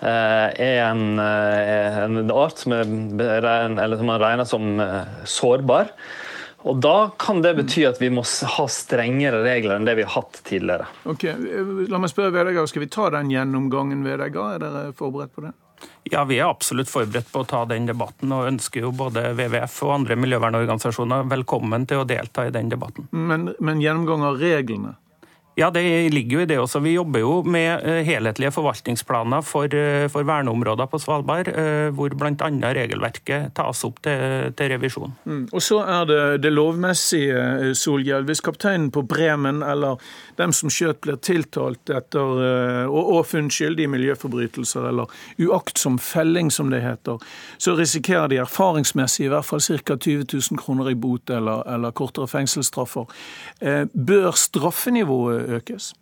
eh, er en, eh, en art som, er, eller som man regner som eh, sårbar. Og Da kan det bety at vi må ha strengere regler enn det vi har hatt tidligere. Ok, La meg spørre Vedegar, Skal vi ta den gjennomgangen? Vedegar? Er dere forberedt på det? Ja, Vi er absolutt forberedt på å ta den debatten, og ønsker jo både WWF og andre miljøvernorganisasjoner velkommen til å delta i den debatten. Men, men gjennomgang av reglene? Ja, det ligger jo i det også. Vi jobber jo med eh, helhetlige forvaltningsplaner for, eh, for verneområder på Svalbard, eh, hvor bl.a. regelverket tas opp til, til revisjon. Mm. Og Så er det det lovmessige, Solhjell. Hvis kapteinen på Bremen eller dem som skjøt blir tiltalt etter og, og funnet skyldig i miljøforbrytelser eller uaktsom felling, som det heter, så risikerer de erfaringsmessig i hvert fall ca. 20 000 kroner i bot eller, eller kortere fengselsstraffer. Bør straffenivået økes?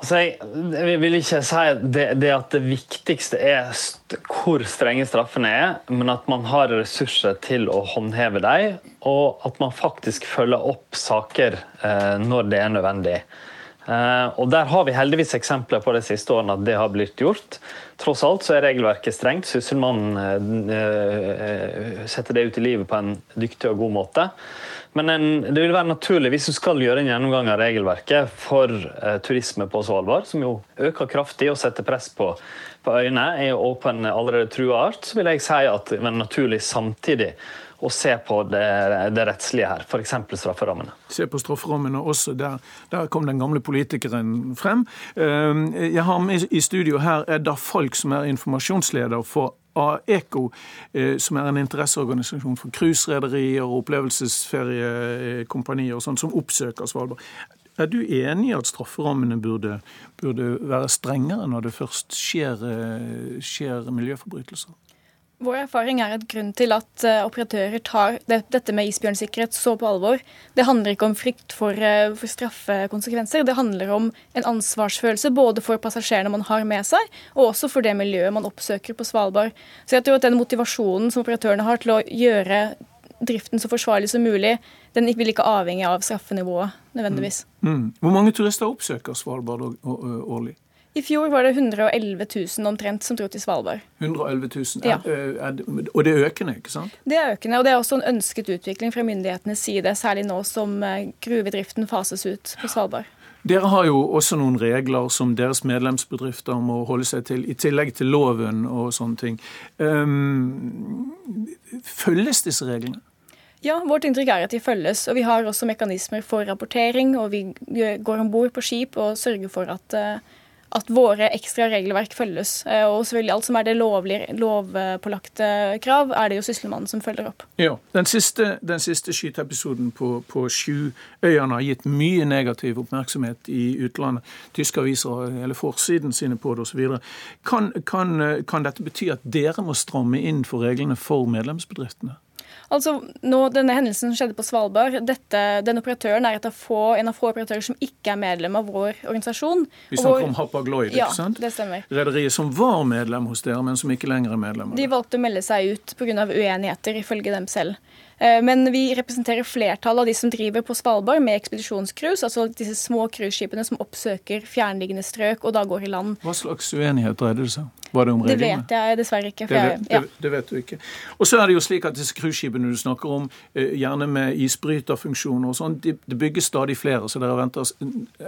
Altså, jeg vil ikke si det, det, at det viktigste er hvor strenge straffene er, men at man har ressurser til å håndheve dem, og at man faktisk følger opp saker eh, når det er nødvendig. Eh, og Der har vi heldigvis eksempler på de siste årene at det har blitt gjort. Tross alt så er regelverket strengt. Sysselmannen setter det ut i livet på en dyktig og god måte. Men en, det vil være naturlig, hvis du skal gjøre en gjennomgang av regelverket for eh, turisme på Svalbard, som jo øker kraftig og setter press på, på øyene, og på en allerede trua art, så vil jeg si at det er naturlig samtidig å se på det, det rettslige her, f.eks. strafferammene. Se på strafferammene også. Der, der, kom den gamle politikeren frem. Eh, jeg har med i studio her Edda Falk, som er informasjonsleder for AECO, eh, som er en interesseorganisasjon for cruiserederier og opplevelsesferiekompanier og sånn, som oppsøker Svalbard. Er du enig i at strafferammene burde, burde være strengere når det først skjer, eh, skjer miljøforbrytelser? Vår erfaring er at grunnen til at uh, operatører tar det, dette med isbjørnsikkerhet så på alvor, det handler ikke om frykt for, uh, for, straffekonsekvenser. Det handler om en ansvarsfølelse både for passasjerene man har med seg, og også for det miljøet man oppsøker på Svalbard. Så jeg tror at den motivasjonen som operatørene har til å gjøre driften så forsvarlig som mulig, den vil ikke avhenge av straffenivået nødvendigvis. Mm. Mm. Hvor mange turister oppsøker Svalbard årlig? I fjor var det 111 000 omtrent som dro til Svalbard. 111 000, ja. er, er, Og det er økende, ikke sant? Det er økende, og det er også en ønsket utvikling fra myndighetenes side, særlig nå som gruvedriften fases ut på Svalbard. Dere har jo også noen regler som deres medlemsbedrifter må holde seg til, i tillegg til loven og sånne ting. Um, følges disse reglene? Ja, vårt inntrykk er at de følges. Og vi har også mekanismer for rapportering, og vi går om bord på skip og sørger for at at våre ekstra regelverk følges. Eh, og selvfølgelig alt som er det lovlige, lovpålagte krav, er det jo Sysselmannen som følger opp. Ja, Den siste, siste skyteepisoden på, på Sjuøyene har gitt mye negativ oppmerksomhet i utlandet. Tyske aviser har hele forsiden sine på det osv. Kan, kan, kan dette bety at dere må stramme inn for reglene for medlemsbedriftene? Altså, nå, Denne hendelsen som skjedde på Svalbard, dette, den operatøren er av få, en av få operatører som ikke er medlem av vår organisasjon. Vi snakker om Hapag Lloyd, ja, ikke sant? det stemmer. Rederiet som var medlem hos dere, men som ikke lenger er medlem? De valgte å melde seg ut pga. uenigheter, ifølge dem selv. Eh, men vi representerer flertallet av de som driver på Svalbard med ekspedisjonscruise, altså disse små cruiseskipene som oppsøker fjernliggende strøk og da går i land. Hva slags uenighet dreide det seg om? Var det om reglene? Det vet jeg dessverre ikke. Det vet, det, det, vet du ikke. Og så er det jo slik at disse cruiseskipene du snakker om, eh, gjerne med isbryterfunksjoner og sånn, det de bygges stadig flere, så dere venter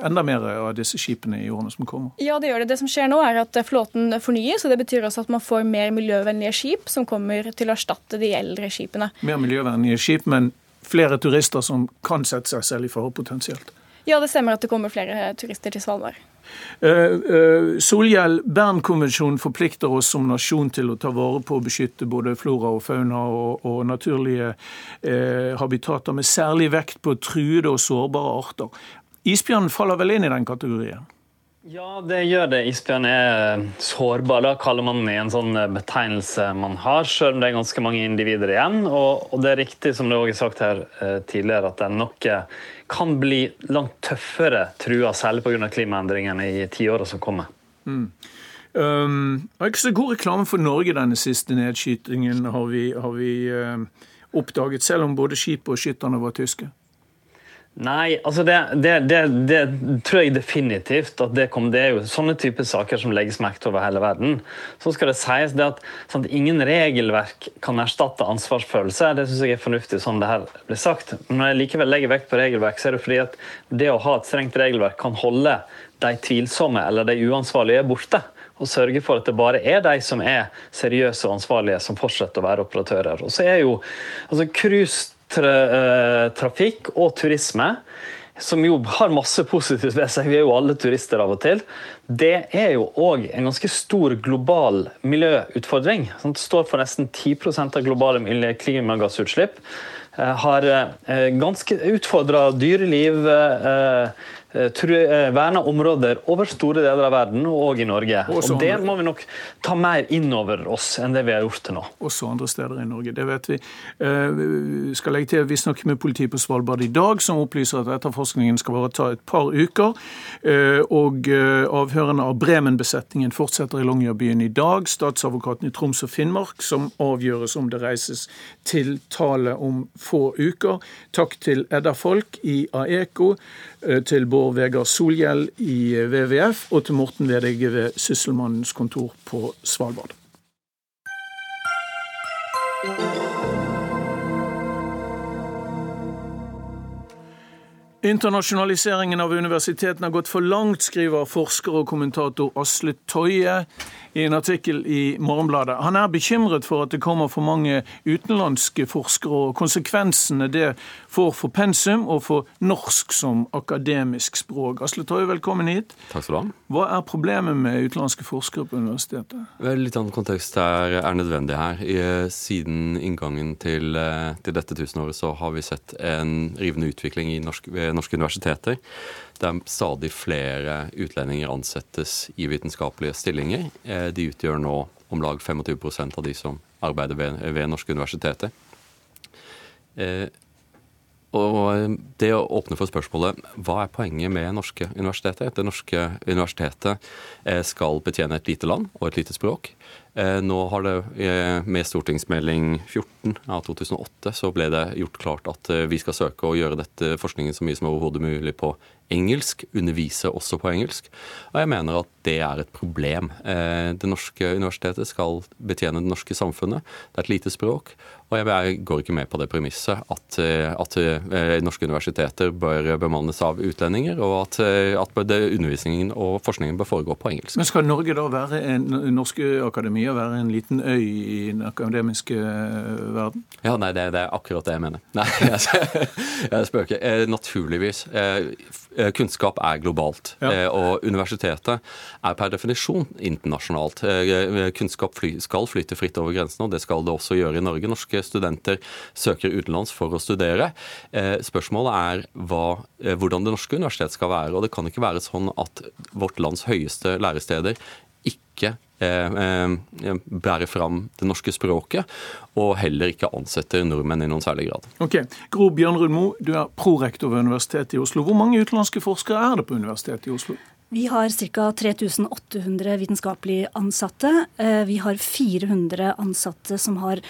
enda mer av disse skipene i årene som kommer? Ja, det gjør det. Det som skjer nå, er at flåten fornyes, og det betyr også at man får mer miljøvennlige skip som kommer til å erstatte de eldre skipene. Mer miljøvennlige skip, men flere turister som kan sette seg selv i fare potensielt? Ja, det stemmer at det kommer flere turister til Svalbard. Uh, uh, Solhjell, Bernkonvensjonen forplikter oss som nasjon til å ta vare på og beskytte både flora og fauna og, og naturlige uh, habitater, med særlig vekt på truede og sårbare arter. Isbjørnen faller vel inn i den kategorien? Ja, det gjør det. Isbjørn er sårbar. Da kaller man det en sånn betegnelse man har, selv om det er ganske mange individer igjen. Og, og det er riktig, som det også er sagt her tidligere, at den nok kan bli langt tøffere trua, særlig pga. klimaendringene i tiåra som kommer. Mm. Um, det er ikke så god reklame for Norge, denne siste nedskytingen, har vi, har vi uh, oppdaget, selv om både skipet og skytterne var tyske. Nei, altså det, det, det, det, tror jeg definitivt at det kom. Det er jo sånne typer saker som legges merke til over hele verden. Så skal det sies det at sant, ingen regelverk kan erstatte ansvarsfølelse. Det syns jeg er fornuftig sånn det her blir sagt. Men når jeg likevel legger vekt på regelverk, så er det fordi at det å ha et strengt regelverk kan holde de tvilsomme eller de uansvarlige borte. Og sørge for at det bare er de som er seriøse og ansvarlige, som fortsetter å være operatører. Og så er jo altså tra eh, trafikk og turisme, som jo har masse positivt ved seg, vi er jo alle turister av og til, det er jo òg en ganske stor global miljøutfordring. Det står for nesten 10% av globale klimagassutslipp. Eh, har eh, ganske utfordra dyreliv, verna områder over store deler av verden, og i Norge. Også og Det må vi nok ta mer inn over oss enn det vi har gjort til nå. Også andre steder i Norge, det vet vi. Eh, vi skal legge til, vi snakker med politiet på Svalbard i dag, som opplyser at etterforskningen skal bare ta et par uker. Og avhørene av Bremen-besetningen fortsetter i Longyearbyen i dag. Statsadvokaten i Troms og Finnmark som avgjøres om det reises tiltale om få uker. Takk til Edda Folk i AECO, til både Bård Vegar Solhjell i WWF og til Morten Vedegge ved Sysselmannens kontor på Svalbard. Internasjonaliseringen av universitetene har gått for langt, skriver forsker og kommentator Asle Toje i en artikkel i Morgenbladet. Han er bekymret for at det kommer for mange utenlandske forskere, og konsekvensene det får for pensum og for norsk som akademisk språk. Asle Toje, velkommen hit. Takk skal du ha. Hva er problemet med utenlandske forskere på universitetet? Vel, litt annen kontekst er, er nødvendig her. I, siden inngangen til, eh, til, dette tusenåret så har vi sett en rivende utvikling i norsk, ved norske universiteter der stadig flere utlendinger ansettes i vitenskapelige stillinger. Eh, de utgjør nå om lag 25% av de som arbeider ved, ved norske universiteter. Eh, og det å åpne for spørsmålet hva er poenget med norske universiteter? Det norske universitetet eh, skal betjene et lite land og et lite språk. Nå har det med stortingsmelding 14 av 2008 så ble det gjort klart at vi skal søke å gjøre dette forskningen så mye som overhodet mulig på engelsk, undervise også på engelsk. Og jeg mener at det er et problem. Eh, det norske universitetet skal betjene det norske samfunnet. Det er et lite språk. Og jeg går ikke med på det premisset at, eh, at eh, norske universiteter bør bemannes av utlendinger, og at, at undervisningen og forskningen bør foregå på engelsk. Men skal Norge da være en, norske å være en liten øy i den akademiske verden? Ja, nei, det, det er akkurat det jeg mener. Nei, jeg, jeg spøker. Naturligvis. Eh, kunnskap er globalt, ja. Eh, og universitetet er per definisjon internasjonalt. Eh, kunnskap fly, skal flyte fritt over grensene, og det skal det også gjøre i Norge. Norske studenter søker utenlands for å studere. Spørsmålet er hva, hvordan det norske universitetet skal være. og Det kan ikke være sånn at vårt lands høyeste læresteder ikke Eh, eh, bærer fram det norske språket, og heller ikke ansetter nordmenn i noen særlig grad. Ok, Gro Bjørn Rudmo, du er prorektor ved Universitetet i Oslo. Hvor mange utenlandske forskere er det på Universitetet i Oslo? Vi har ca. 3800 vitenskapelig ansatte. Eh, vi har 400 ansatte som har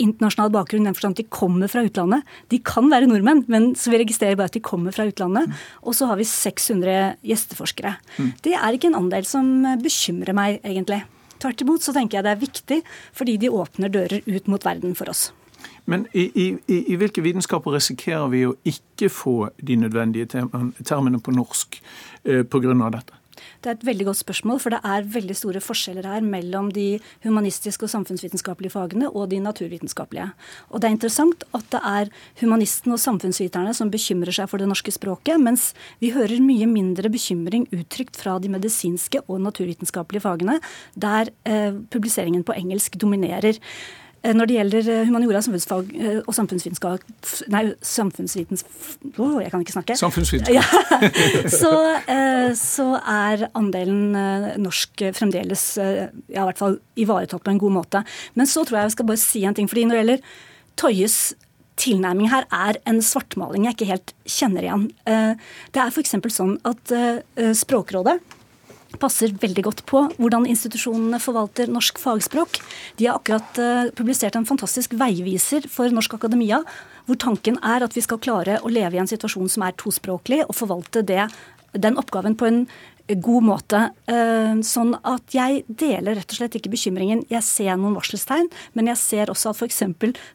internasjonal bakgrunn, den forstand at de kommer fra utlandet. De kan være nordmenn, men så vi registrerer bare at de kommer fra utlandet. Og så har vi 600 gjesteforskere. Mm. Det er ikke en andel som bekymrer meg, egentlig. Tvert imot så tenker jeg det er viktig, fordi de åpner dører ut mot verden for oss. Men i, i, i hvilke vitenskaper risikerer vi å ikke få de nødvendige termene på norsk eh, pga. dette? Det er et veldig godt spørsmål, for det er veldig store forskjeller her mellom de humanistiske og samfunnsvitenskapelige fagene og de naturvitenskapelige. Og det er interessant at det er humanistene og samfunnsviterne som bekymrer seg for det norske språket, mens vi hører mye mindre bekymring uttrykt fra de medisinske og naturvitenskapelige fagene, der eh, publiseringen på engelsk dominerer. Eh, når det gjelder eh, humaniora samfunnsfag eh, og samfunnsvitenskap Nei, samfunnsvitens... Oh, jeg kan ikke snakke. Samfunnsvitenskap. Ja. så, så, er andelen norsk fremdeles ja, i hvert fall ivaretatt på en god måte. Men så tror jeg jeg skal bare si en ting. fordi når det gjelder Tøyes tilnærming her er en svartmaling jeg ikke helt kjenner igjen. Det er f.eks. sånn at Språkrådet passer veldig godt på hvordan institusjonene forvalter norsk fagspråk. De har akkurat uh, publisert en fantastisk veiviser for norsk akademia, hvor tanken er at vi skal klare å leve i en situasjon som er tospråklig, og forvalte det, den oppgaven på en god måte. Uh, sånn at jeg deler rett og slett ikke bekymringen. Jeg ser noen varselstegn, men jeg ser også at f.eks.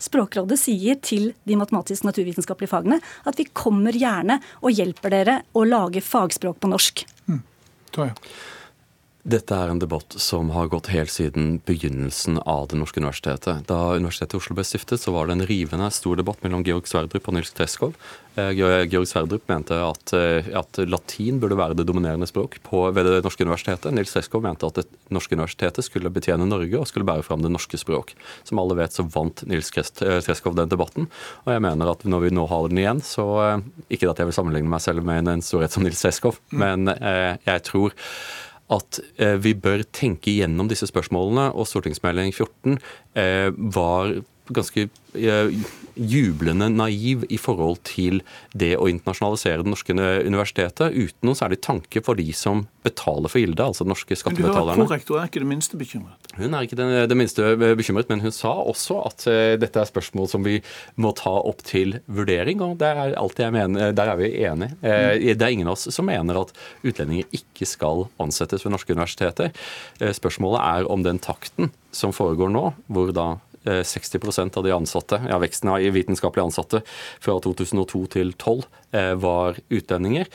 Språkrådet sier til de matematisk-naturvitenskapelige fagene at vi kommer gjerne og hjelper dere å lage fagspråk på norsk. Mm. 对。Dette er en debatt som har gått helt siden begynnelsen av Det norske universitetet. Da Universitetet i Oslo ble stiftet, så var det en rivende stor debatt mellom Georg Sverdrup og Nils Treskov. Eh, Georg Sverdrup mente at, eh, at latin burde være det dominerende språk på, ved Det norske universitetet. Nils Treskov mente at Det norske universitetet skulle betjene Norge og skulle bære fram det norske språk. Som alle vet, så vant Nils eh, Treskov den debatten. Og jeg mener at når vi nå har den igjen, så Ikke at jeg vil sammenligne meg selv med en storhet som Nils Treskov, mm. men jeg tror at eh, vi bør tenke gjennom disse spørsmålene. Og stortingsmelding 14 eh, var ganske jublende naiv i forhold til det å internasjonalisere det norske universitetet, uten noen særlig tanke for de som betaler for gildet, altså norske skattebetalerne. Men du hører korrektor er ikke det minste bekymret? Hun er ikke det, det minste bekymret, men hun sa også at uh, dette er spørsmål som vi må ta opp til vurdering, og det er alt jeg mener, der er vi enige. Uh, det er ingen av oss som mener at utlendinger ikke skal ansettes ved norske universiteter. Uh, spørsmålet er om den takten som foregår nå, hvor da 60% av de ansatte, ja, veksten i vitenskapelige ansatte fra 2002 til 2012 var utlendinger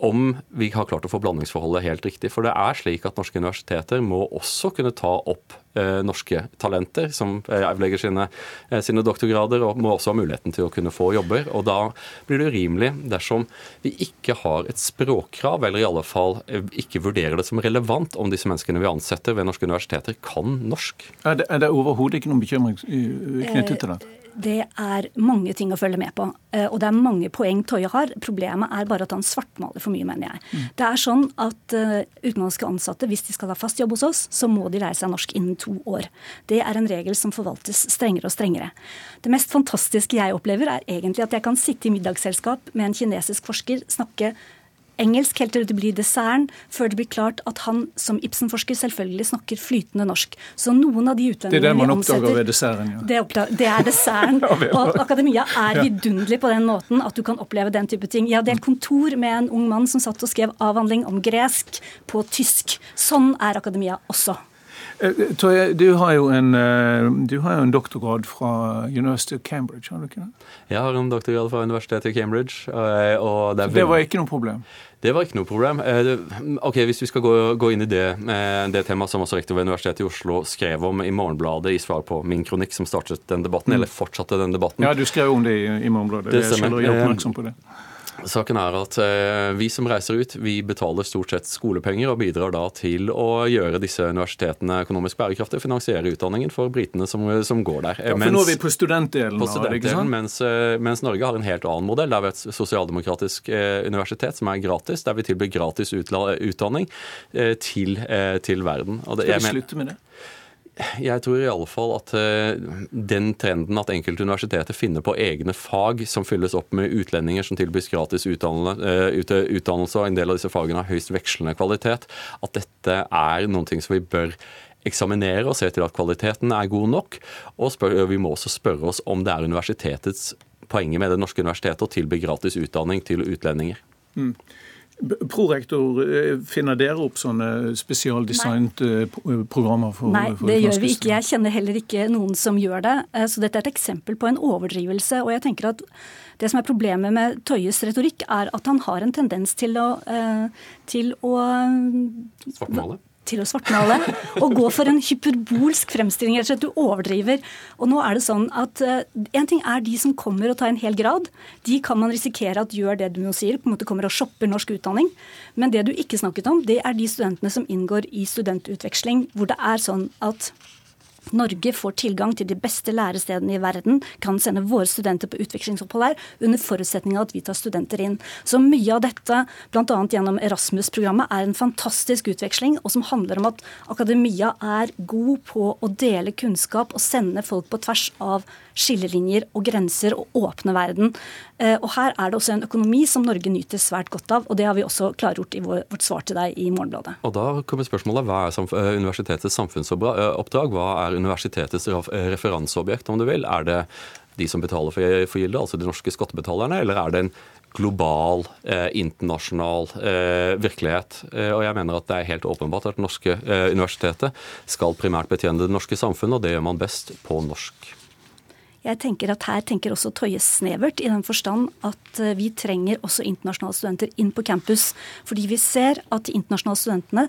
om vi har klart å få blandingsforholdet helt riktig. For det er slik at norske universiteter må også kunne ta opp eh, norske talenter som eh, avlegger sine, eh, sine, doktorgrader, og må også ha muligheten til å kunne få jobber. Og da blir det urimelig dersom vi ikke har et språkkrav, eller i alle fall eh, ikke vurderer det som relevant om disse menneskene vi ansetter ved norske universiteter, kan norsk. Er det, er det overhodet ikke noen bekymring knyttet til det? Det er mange ting å følge med på. Eh, og det er mange poeng Toje har. Problemet er bare at han svartmaler for mye, mener jeg. Mm. Det er sånn at uh, utenlandske ansatte, hvis de skal ha fast jobb hos oss, så må de lære seg norsk innen to år. Det er en regel som forvaltes strengere og strengere. Det mest fantastiske jeg opplever, er egentlig at jeg kan sitte i middagsselskap med en kinesisk forsker, snakke engelsk helt til det blir desserten, før det blir klart at han som Ibsen-forsker selvfølgelig snakker flytende norsk. Så noen av de utlendingene vi omsetter Det er det man oppdager ved desserten, ja. Det, det er desserten. og akademia er vidunderlig på den måten at du kan oppleve den type ting. Jeg har delt kontor med en ung mann som satt og skrev avhandling om gresk på tysk. Sånn er akademia også. Eh, du har, jo en, eh, du har jo en doktorgrad fra University of Cambridge, har du ikke det? Jeg har en doktorgrad fra Universitetet i Cambridge. Eh, og det, det var ikke noe problem? Det var ikke noe problem. Ok, Hvis vi skal gå, gå inn i det, det temaet som også rektor ved Universitetet i Oslo skrev om i Morgenbladet i svar på min kronikk som startet den debatten, mm. eller fortsatte den debatten Ja, du skrev om det i, i Morgenbladet. Det stemmer. Jeg er oppmerksom på det. Saken er at eh, vi som reiser ut, vi betaler stort sett skolepenger og bidrar da til å gjøre disse universitetene økonomisk bærekraftige, finansiere utdanningen for britene som, som går der. Ja, for mens, nå er vi på studentdelen. På studentdelen mens, eh, mens, Norge har en helt annen modell. Der vi har et sosialdemokratisk eh, universitet som er gratis, der vi tilbyr gratis utdanning til, til verden. Det, Skal vi slutte med det? Jeg tror i alle fall at uh, den trenden at enkelte universiteter finner på egne fag som fylles opp med utlendinger som tilbys gratis uh, utdannelse, og en del av disse fagene har høyst vekslende kvalitet, at dette er noen ting som vi bør eksaminere og se til at kvaliteten er god nok. Og spør, vi må også spørre oss om det er universitetets poenget med det norske universitetet å tilby gratis utdanning til utlendinger. Mm. Prorektor, eh, finner dere opp sånne spesialdesignet eh, eh, programmer? for Nei, for det gjør vi ikke. Jeg kjenner heller ikke noen som gjør det. Så dette er et eksempel på en overdrivelse. og jeg tenker at det som er Problemet med Tøyes retorikk, er at han har en tendens til å, til å Svartmale? Til å svartmale og gå for en hyperbolsk fremstilling. rett og slett Du overdriver. Og nå er det sånn at uh, En ting er de som kommer og tar en hel grad. De kan man risikere at gjør det du nå sier, på en måte kommer og shopper norsk utdanning. Men det du ikke snakket om, det er de studentene som inngår i studentutveksling, hvor det er sånn at Norge får tilgang til de beste lærestedene i verden, kan sende våre studenter på utvekslingsopphold her, under forutsetning av at vi tar studenter inn. Så mye av dette, bl.a. gjennom Erasmus-programmet, er en fantastisk utveksling, og som handler om at akademia er god på å dele kunnskap og sende folk på tvers av skillelinjer og grenser og åpne verden. Eh, og her er det også en økonomi som Norge nyter svært godt av, og det har vi også klargjort i vårt svar til deg i Morgenbladet. Og da kommer spørsmålet, Hva er eh, universitetets samfunnsoppdrag? Hva er universitetets referanseobjekt, om du vil? Er det de som betaler for gildet, altså de norske skattebetalerne, eller er det en global, eh, internasjonal eh, virkelighet. Eh, og jeg mener at det er helt åpenbart at det norske eh, universitetet skal primært betjene det norske samfunnet, og det gjør man best på norsk. Jeg tenker at Her tenker også Tøye snevert, i den forstand at eh, vi trenger også internasjonale studenter inn på campus. Fordi vi ser at de internasjonale studentene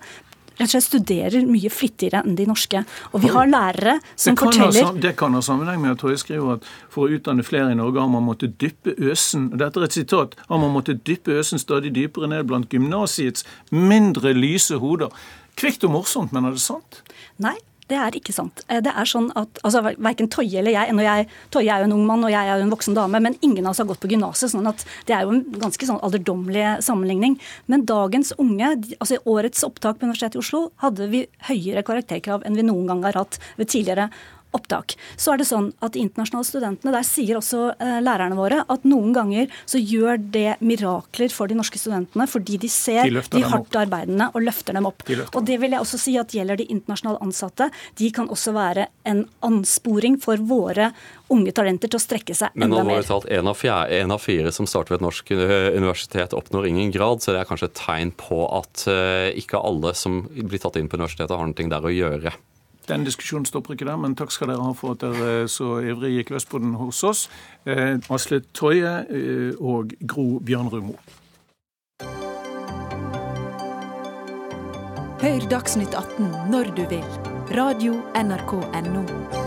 rett og slett studerer mye flittigere enn de norske. Og vi har lærere som det forteller ha, Det kan ha sammenheng med at Tøye skriver at for å utdanne flere i Norge har man måttet dyppe øsen og dette er et sitat, har man måttet dyppe øsen stadig dypere ned blant gymnasiets mindre lyse hoder. Kvikt og morsomt, men er det sant? Nei, det er ikke sant. Eh, det er sånn at, altså Verken Toje eller jeg, jeg Toje er jo en ung mann og jeg er jo en voksen dame, men ingen av oss har gått på gymnaset. sånn at det er jo en ganske sånn alderdommelig sammenligning. Men dagens unge, altså årets opptak på Universitetet i Oslo, hadde vi høyere karakterkrav enn vi noen gang har hatt ved tidligere opptak, så er det sånn at de internasjonale studentene, der sier også eh, lærerne våre at noen ganger så gjør det mirakler for de norske studentene fordi de ser de, de hardt arbeidende og løfter dem opp. De og det vil jeg også si at gjelder de internasjonale ansatte. De kan også være en ansporing for våre unge talenter til å strekke seg enda mer. Men talt, en av, fjerde, en av fire som starter ved et norsk eh, universitet oppnår ingen grad, så det er kanskje et tegn på at uh, ikke alle som blir tatt inn på universitetet har noe der å gjøre. Den diskusjonen stopper ikke der, men takk skal dere ha for at dere så ivrig gikk løs på den hos oss. Eh, Asle Toje eh, og Gro Bjørnrud Hør Dagsnytt 18 når du vil. Radio NRK Radio.nrk.no.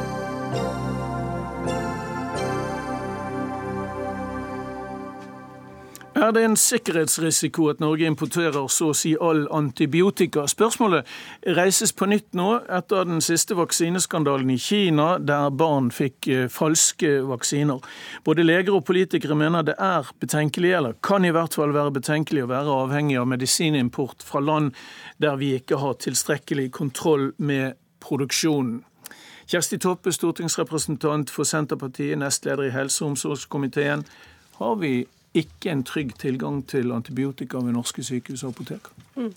Er det en sikkerhetsrisiko at Norge importerer så å si all antibiotika? Spørsmålet reises på nytt nå etter den siste vaksineskandalen i Kina, der barn fikk eh, falske vaksiner. Både leger og politikere mener det er betenkelig, eller kan i hvert fall være betenkelig å være avhengig av medisinimport fra land der vi ikke har tilstrekkelig kontroll med produksjonen. Kjersti Toppe, stortingsrepresentant for Senterpartiet, nestleder i helse- og omsorgskomiteen. Har vi ikke en trygg tilgang til antibiotika ved norske sykehus og apoteker. Mm.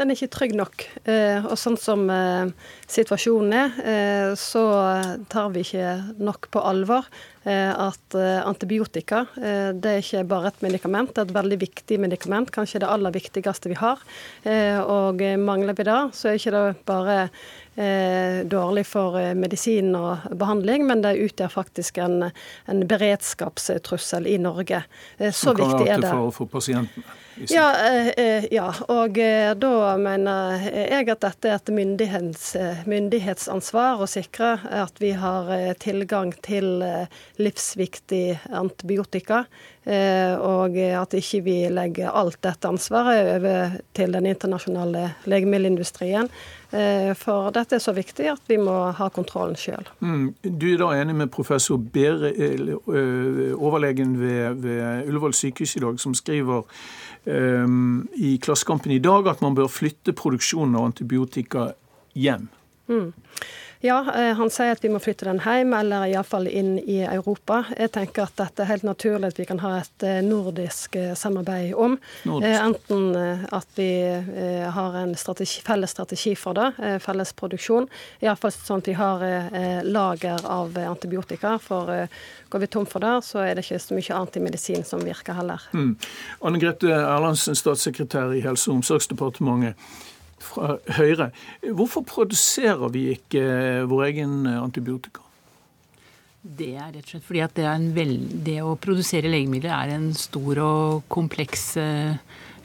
Den er ikke trygg nok. Eh, og sånn som eh, situasjonen er, eh, så tar vi ikke nok på alvor at antibiotika det er ikke bare et medikament, det er et veldig viktig medikament. Kanskje det aller viktigste vi har. Og mangler vi det, så er ikke det bare dårlig for medisin og behandling, men det utgjør faktisk en, en beredskapstrussel i Norge. Så viktig er det. For, for pasientene? Ja, eh, ja, og da mener jeg at dette er et myndighets, myndighetsansvar å sikre at vi har tilgang til livsviktig antibiotika. Og at ikke vi legger alt dette ansvaret over til den internasjonale legemiddelindustrien. Eh, for dette er så viktig at vi må ha kontrollen sjøl. Mm. Du er da enig med professor Bere, eh, overlegen ved, ved Ullevål sykehus i dag, som skriver um, i Klassekampen i dag at man bør flytte produksjonen av antibiotika hjem. Mm. Ja, eh, han sier at vi må flytte den hjem, eller iallfall inn i Europa. Jeg tenker at dette er helt naturlig at vi kan ha et eh, nordisk eh, samarbeid om. Nordisk. Enten at vi har en strategi, felles strategi for det, felles produksjon. Iallfall sånn at vi har lager av antibiotika. For går vi tom for det, så er det ikke så mye annet i medisin som virker heller. Mm. Anne Grete Erlandsen, statssekretær i Helse- og omsorgsdepartementet fra Høyre. Hvorfor produserer vi ikke eh, vår egen eh, antibiotika? Det er rett og slett fordi at det, vel, det å produsere legemidler er en stor og kompleks eh,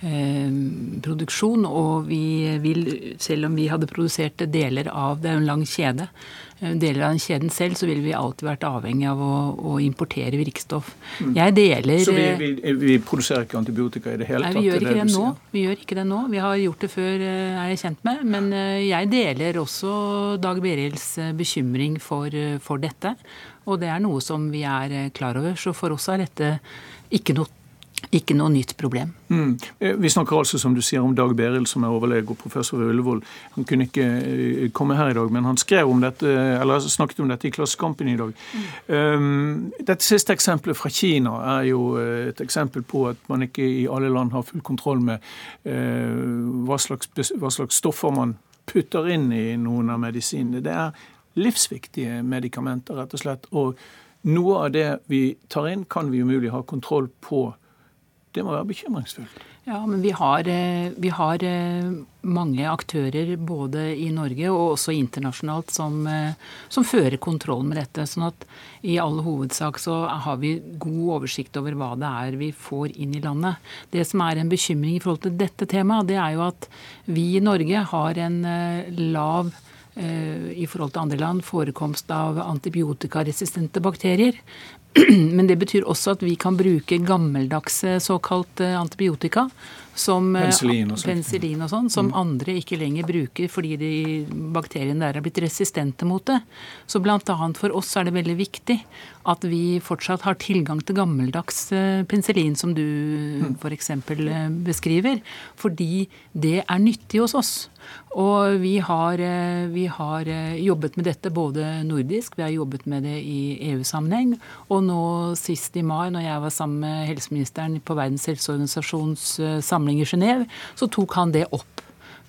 produksjon. Og vi vil, selv om vi hadde produsert deler av det er en lang kjede, Eh, deler av den kjeden selv, så ville vi alltid vært avhengig av å, å importere virkstoff. Mm. Jeg deler Så vi, vi, vi, produserer ikke antibiotika i det hele tatt? Nei, vi gjør ikke det, det nå. Vi gjør ikke det nå. Vi har gjort det før, eh, er jeg kjent med. Men eh, jeg deler også Dag Berils bekymring for, for dette. Og det er noe som vi er klar over. Så for oss er dette ikke noe ikke noe nytt problem. Mm. Eh, vi snakker altså som du sier om Dag Beril, som er overlege og professor ved Ullevål. Han kunne ikke eh, komme her i dag, men han skrev om dette, eller snakket om dette i Klassekampen i dag. Mm. Um, dette siste eksempelet fra Kina er jo et eksempel på at man ikke i alle land har full kontroll med uh, hva, slags, hva slags stoffer man putter inn i noen av medisinene. Det er livsviktige medikamenter, rett og slett. Og noe av det vi tar inn, kan vi umulig ha kontroll på det må være bekymringsfullt. Ja, men vi har, eh, vi har, eh, mange aktører både i Norge og også internasjonalt som, eh, som, fører kontroll med dette. sånn at i all hovedsak så har vi god oversikt over hva det er vi får inn i landet. Det som er en bekymring i forhold til dette temaet, det er jo at vi i Norge har en lav i forhold til andre land forekomst av antibiotikaresistente bakterier. Men det betyr også at vi kan bruke gammeldagse såkalt antibiotika som, eh, penicillin og, penicillin og sånn, som mm. andre ikke lenger bruker fordi de bakteriene der er blitt resistente mot det. Så bl.a. for oss er det veldig viktig at vi fortsatt har tilgang til gammeldags eh, penicillin, som du mm. f.eks. Eh, beskriver. Fordi det er nyttig hos oss. Og vi har, eh, vi har, jobbet med dette både nordisk, vi har jobbet med det i EU-sammenheng. Og nå sist i mai, når jeg var sammen med helseministeren på Verdens helseorganisasjons samling i Genéve, så tok han det opp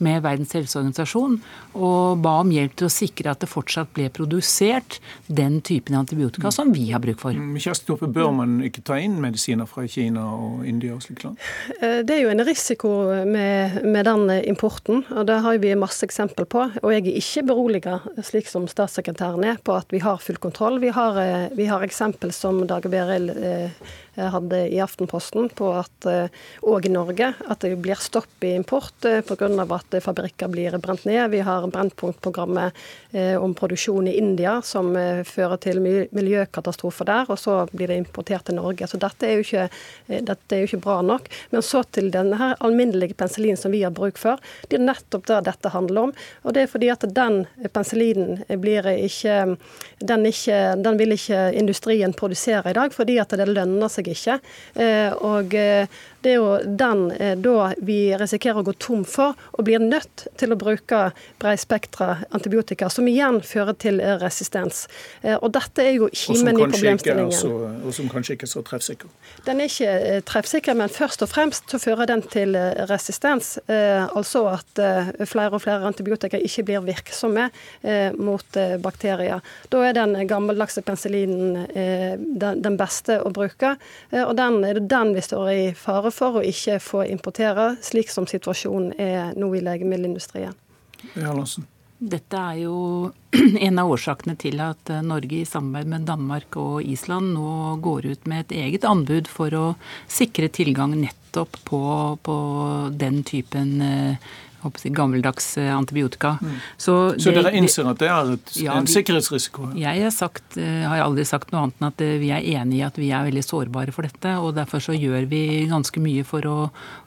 med Verdens helseorganisasjon og ba om hjelp til å sikre at det fortsatt ble produsert den typen antibiotika som vi har bruk for. Mm, Kjersti Toppe, Bør man ikke ta inn medisiner fra Kina og India og slikt land? Eh, det er jo en risiko med, med, den importen, og det har vi masse eksempel på. Og jeg er ikke beroliga, slik som statssekretæren er, på at vi har full kontroll. Vi har, eh, vi har eksempel som Dag Beril eh, hadde i Aftenposten på at òg i Norge at det blir stopp i import pga. at fabrikker blir brent ned. Vi har Brennpunkt-programmet eh, om produksjon i India som eh, fører til miljøkatastrofer der, og så blir det importert til Norge. Så dette er jo ikke, eh, er jo ikke bra nok. Men så til denne her alminnelige penicillin som vi har bruk for. Det er nettopp det dette handler om. Og det er fordi at den penicillinen blir ikke den, ikke den, vil ikke industrien produsere i dag, fordi at det lønner seg ikke. Og det er jo den da vi risikerer å gå tom for, og blir nødt til å bruke breispektra antibiotika, som igjen fører til resistens. Eh, og dette er jo kimen i problemstillingen. Så, og som kanskje ikke er så treffsikker? Den er ikke eh, treffsikker, men først og fremst så fører den til eh, resistens. Altså at flere og flere antibiotika ikke blir virksomme mot bakterier. Da er den gammeldagse penicillinen den beste å bruke, og den er det den vi står i fare for å ikke få importere, slik som situasjonen er nå i legemiddelindustrien. Ja, Larsen. Dette er jo en av årsakene til at eh, Norge i samarbeid med Danmark og Island nå går ut med et eget anbud for å sikre tilgang nettopp på, på den typen eh, si, gammeldags eh, antibiotika. Mm. Så, det, dere innser at det er et, ja, en sikkerhetsrisiko? Jeg har, sagt, eh, har aldri sagt noe annet enn at eh, vi er enig i at vi er veldig sårbare for dette. og Derfor så gjør vi ganske mye for å,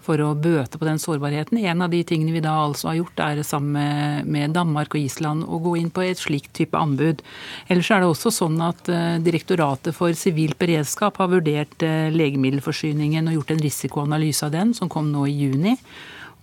for å bøte på den sårbarheten. En av de tingene vi da altså har gjort, er sammen med Danmark og Island å gå inn på et slikt type anbud. Ellers er det også sånn at Direktoratet for sivilt beredskap har vurdert legemiddelforsyningen og gjort en risikoanalyse av den, som kom nå i juni.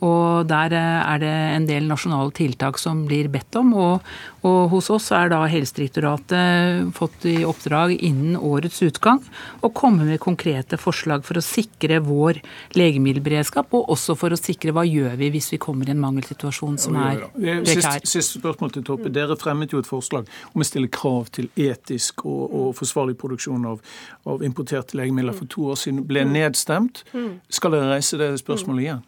Og der eh, er det en del nasjonale tiltak som blir bedt om. Og, og hos oss er da Helsedirektoratet fått i oppdrag innen årets utgang å komme med konkrete forslag for å sikre vår legemiddelberedskap, og også for å sikre hva gjør vi hvis vi kommer i en mangelsituasjon som er prekær. Siste, siste spørsmål til Toppe. Dere fremmet jo et forslag om å stille krav til etisk og, og forsvarlig produksjon av, av, importerte legemidler for to år siden. Ble nedstemt. Skal dere reise det spørsmålet igjen?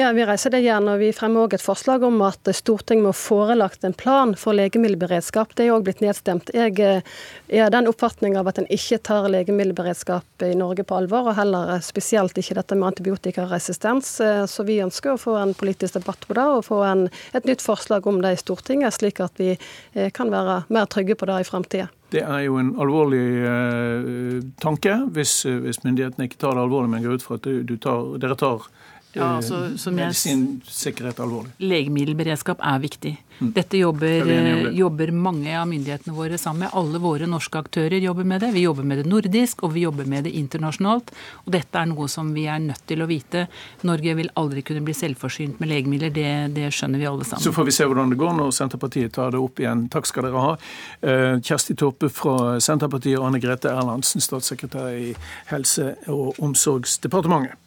Ja, vi reiser det igjen. og Vi fremmer òg et forslag om at Stortinget må forelagt en plan for legemiddelberedskap. Det er òg blitt nedstemt. Jeg er den oppfatning av at en ikke tar legemiddelberedskap i Norge på alvor, og heller spesielt ikke dette med antibiotikaresistens. Så vi ønsker å få en politisk debatt på det, og få en, et nytt forslag om det i Stortinget, slik at vi eh, kan være mer trygge på det i fremtiden. Det er jo en alvorlig eh, tanke hvis, hvis, myndighetene ikke tar det alvorlig, men går ut fra at du, du tar, dere tar ja, eh, altså, medisinsikkerhet alvorlig. Legemiddelberedskap er viktig. Mm. Dette jobber, jobber, mange av myndighetene våre sammen med. Alle våre norske aktører jobber med det. Vi jobber med det nordisk, og vi jobber med det internasjonalt. Og dette er noe som vi er nødt til å vite. Norge vil aldri kunne bli selvforsynt med legemidler. Det, det skjønner vi alle sammen. Så får vi se hvordan det går når Senterpartiet tar det opp igjen. Takk skal dere ha. Eh, Kjersti Toppe fra Senterpartiet og Anne Grete Erlandsen, statssekretær i Helse- og omsorgsdepartementet.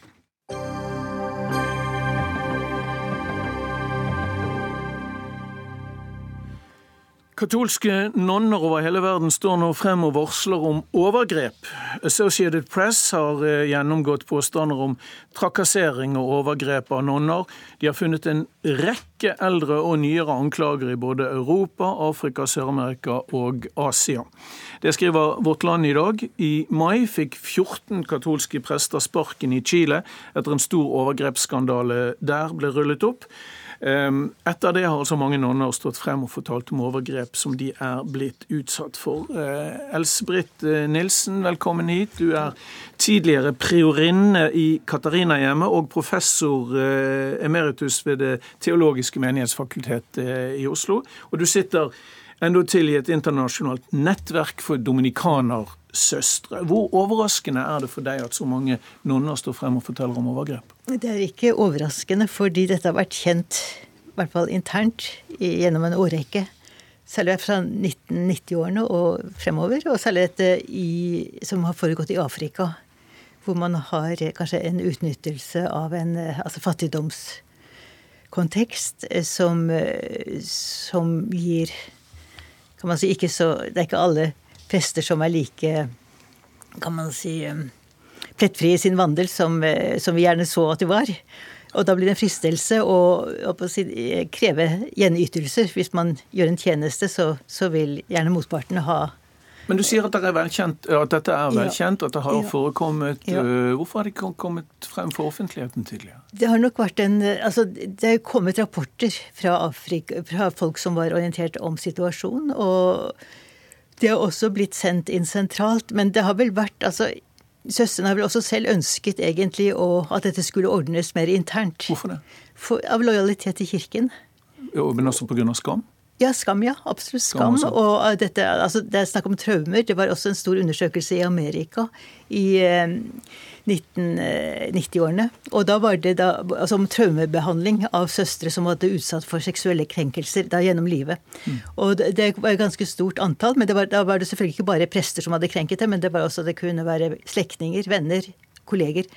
Katolske nonner over hele verden står nå frem og varsler om overgrep. Associated Press har eh, gjennomgått påstander om trakassering og overgrep av nonner. De har funnet en rekke eldre og nyere anklager i både Europa, Afrika, Sør-Amerika og Asia. Det skriver Vårt Land i dag. I mai fikk 14 katolske prester sparken i Chile etter en stor overgrepsskandale der ble rullet opp. Ehm, etter det har altså mange nonner stått frem og fortalt om overgrep som de er blitt utsatt for. Eh, Else-Britt eh, Nilsen, velkommen hit. Du er tidligere priorinne i Katarinahjemmet og professor eh, emeritus ved Det teologiske menighetsfakultet i Oslo. Og du sitter endatil i et internasjonalt nettverk for dominikanersøstre. Hvor overraskende er det for deg at så mange nonner står frem og forteller om overgrep? Det er ikke overraskende, fordi dette har vært kjent, i hvert fall internt, gjennom en årrekke. Særlig fra 1990-årene og fremover, og særlig dette i, som har foregått i Afrika. Hvor man har kanskje en utnyttelse av en altså fattigdomskontekst som, som gir kan man si, ikke så Det er ikke alle prester som er like, kan man si, plettfri plettfrie i sin vandel som, eh, som, vi gjerne så at de var. Og da blir det en fristelse å, å si, kreve gjenytelser. Hvis man gjør en tjeneste, så, så vil gjerne motparten ha men du sier at, det velkjent, at dette er velkjent, at det har forekommet. Ja. Øh, hvorfor har det ikke kommet frem for offentligheten tidligere? Det har nok vært en, altså det er kommet rapporter fra, Afrika, fra folk som var orientert om situasjonen. Og det har også blitt sendt inn sentralt. Men det har vel vært altså, Søstrene har vel også selv ønsket egentlig å, at dette skulle ordnes mer internt. Hvorfor det? For, av lojalitet til Kirken. Jo, men også pga. skam? Ja, skam, ja. Absolutt skam. skam og uh, dette, altså, det er snakk om traumer. Det var også en stor undersøkelse i Amerika i eh, 1990-årene. Eh, og da var det da, altså, om traumebehandling av søstre som hadde utsatt for seksuelle krenkelser da gjennom livet. Mm. Og det, det, var et ganske stort antall. men var, Da var det selvfølgelig ikke bare prester som hadde krenket det, men det var også det kunne være slektninger, venner, kolleger.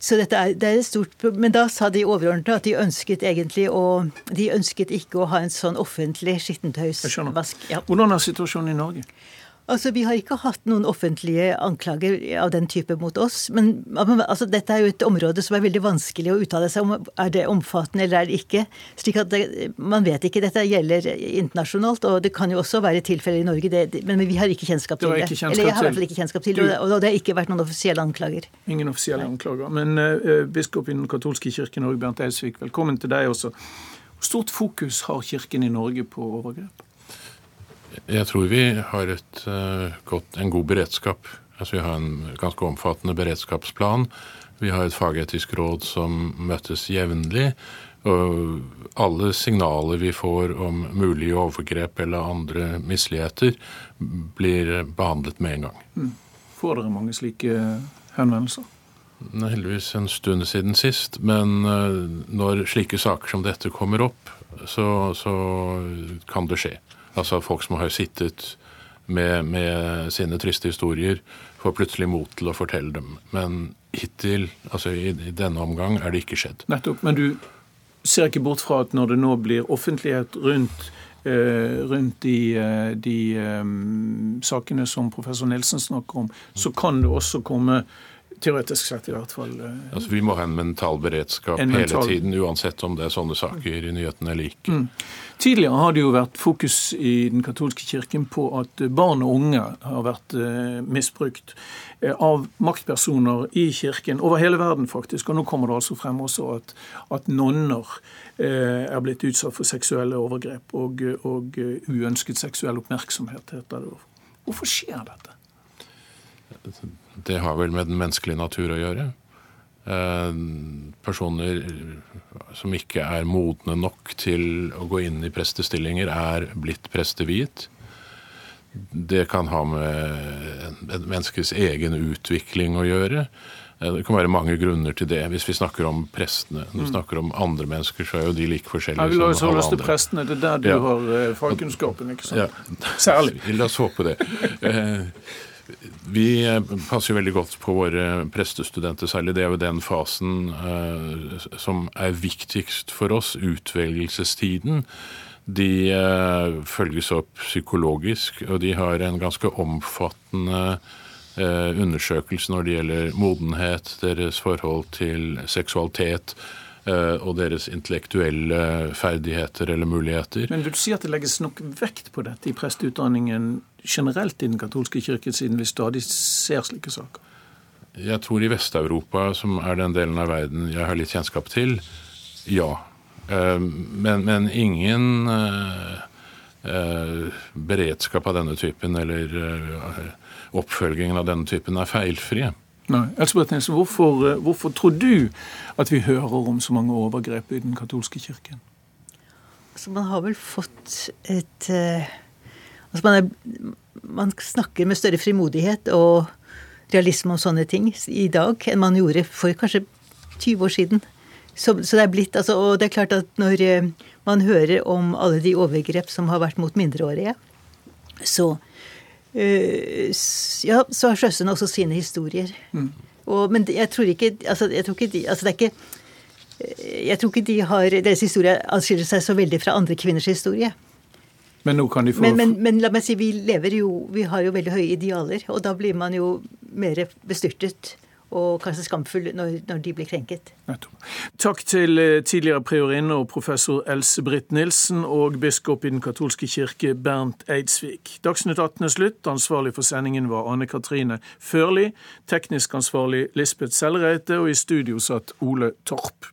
Så dette er, det er et stort Men da sa de overordnede at de ønsket egentlig å De ønsket ikke å ha en sånn offentlig skittentøysvask. Ja. Hvordan er situasjonen i Norge? Altså, Vi har ikke hatt noen offentlige anklager av den type mot oss. Men altså, dette er jo et område som er veldig vanskelig å uttale seg om. Er det omfattende eller er det ikke? slik at det, Man vet ikke. Dette gjelder internasjonalt, og det kan jo også være tilfeller i Norge. Det, men vi har ikke kjennskap til det. Kjennskap eller jeg har i hvert fall ikke kjennskap til det, og det har ikke vært noen offisielle anklager. Ingen offisielle Nei. anklager. Men uh, biskop i den katolske kirken Norge, Bernt Eidsvik, velkommen til deg også. Hvor stort fokus har kirken i Norge på overgrep? Jeg tror vi har et, uh, godt, en god beredskap. Altså Vi har en ganske omfattende beredskapsplan. Vi har et fagetisk råd som møtes jevnlig. Og alle signaler vi får om mulige overgrep eller andre misligheter, blir behandlet med en gang. Mm. Får dere mange slike henvendelser? Er heldigvis en stund siden sist. Men uh, når slike saker som dette kommer opp, så, så kan det skje. Altså folk som har sittet med, med, sine triste historier, får plutselig mot til å fortelle dem. Men hittil, altså i, i, denne omgang, er det ikke skjedd. Nettopp. Men du ser ikke bort fra at når det nå blir offentlighet rundt, eh, rundt de, eh, de um, sakene som professor Nilsen snakker om, så kan det også komme Teoretisk sett, i hvert fall. Eh, altså, vi må ha en mental beredskap en mental... hele tiden, uansett om det er sånne saker i nyhetene eller ikke. Mm. Tidligere har det jo vært fokus i den katolske kirken på at barn og unge har vært eh, misbrukt eh, av maktpersoner i kirken, over hele verden faktisk. Og nå kommer det altså frem også at, at nonner eh, er blitt utsatt for seksuelle overgrep og, og uønsket seksuell oppmerksomhet, heter det. Hvorfor skjer dette? Det har vel med den menneskelige natur å gjøre. Eh, personer som ikke er modne nok til å gå inn i prestestillinger, er blitt presteviet. Det kan ha med et menneskes egen utvikling å gjøre. Eh, det kan være mange grunner til det. Hvis vi snakker om prestene. Når vi mm. snakker om andre mennesker, så er jo de like forskjellige ja, vi la oss holde oss til prestene. Det er der du ja. har eh, fagkunnskapen, ikke sant? Ja. Særlig. La oss håpe det. Vi passer passer veldig godt på våre prestestudenter, særlig. Det er jo den fasen eh, som er viktigst for oss, utvelgelsestiden. De eh, følges opp psykologisk, og de har en ganske omfattende eh, undersøkelse når det gjelder modenhet, deres forhold til seksualitet eh, og deres intellektuelle ferdigheter eller muligheter. Men Vil du si at det legges nok vekt på dette i presteutdanningen generelt i den katolske kirken, siden vi stadig ser slike saker? Jeg tror i Vest-Europa, som er den delen av verden jeg har litt kjennskap til, ja. Men, men ingen beredskap av denne typen eller oppfølgingen av denne typen er feilfrie. Nei. Elsebeth Nilsen, hvorfor, hvorfor tror du at vi hører om så mange overgrep i den katolske kirken? Altså, man har vel fått et altså man, er, man snakker med større frimodighet og realisme om sånne ting i dag enn man gjorde for kanskje 20 år siden. Så, så det er blitt, altså, og det er klart at når eh, man hører om alle de overgrep som har vært mot mindreårige, så ja, så har Sjøsund også sine historier. Mm. Og, men jeg tror ikke altså, jeg tror ikke de, altså det er ikke eh, jeg tror ikke de har, deres historie anskiller seg så veldig fra andre kvinners historie. Men nå kan de få men, men, men, la meg si, vi lever jo Vi har jo veldig høye idealer, og da blir man jo mer bestyrtet og kanskje skamfull når, når de blir krenket. Takk til eh, tidligere priorinne og professor Else Britt Nilsen og biskop i Den katolske kirke Bernt Eidsvik. Dagsnytt 18 er slutt. Ansvarlig for sendingen var Anne Katrine Førli. Teknisk ansvarlig Lisbeth Sellereite, og i studio satt Ole Torp.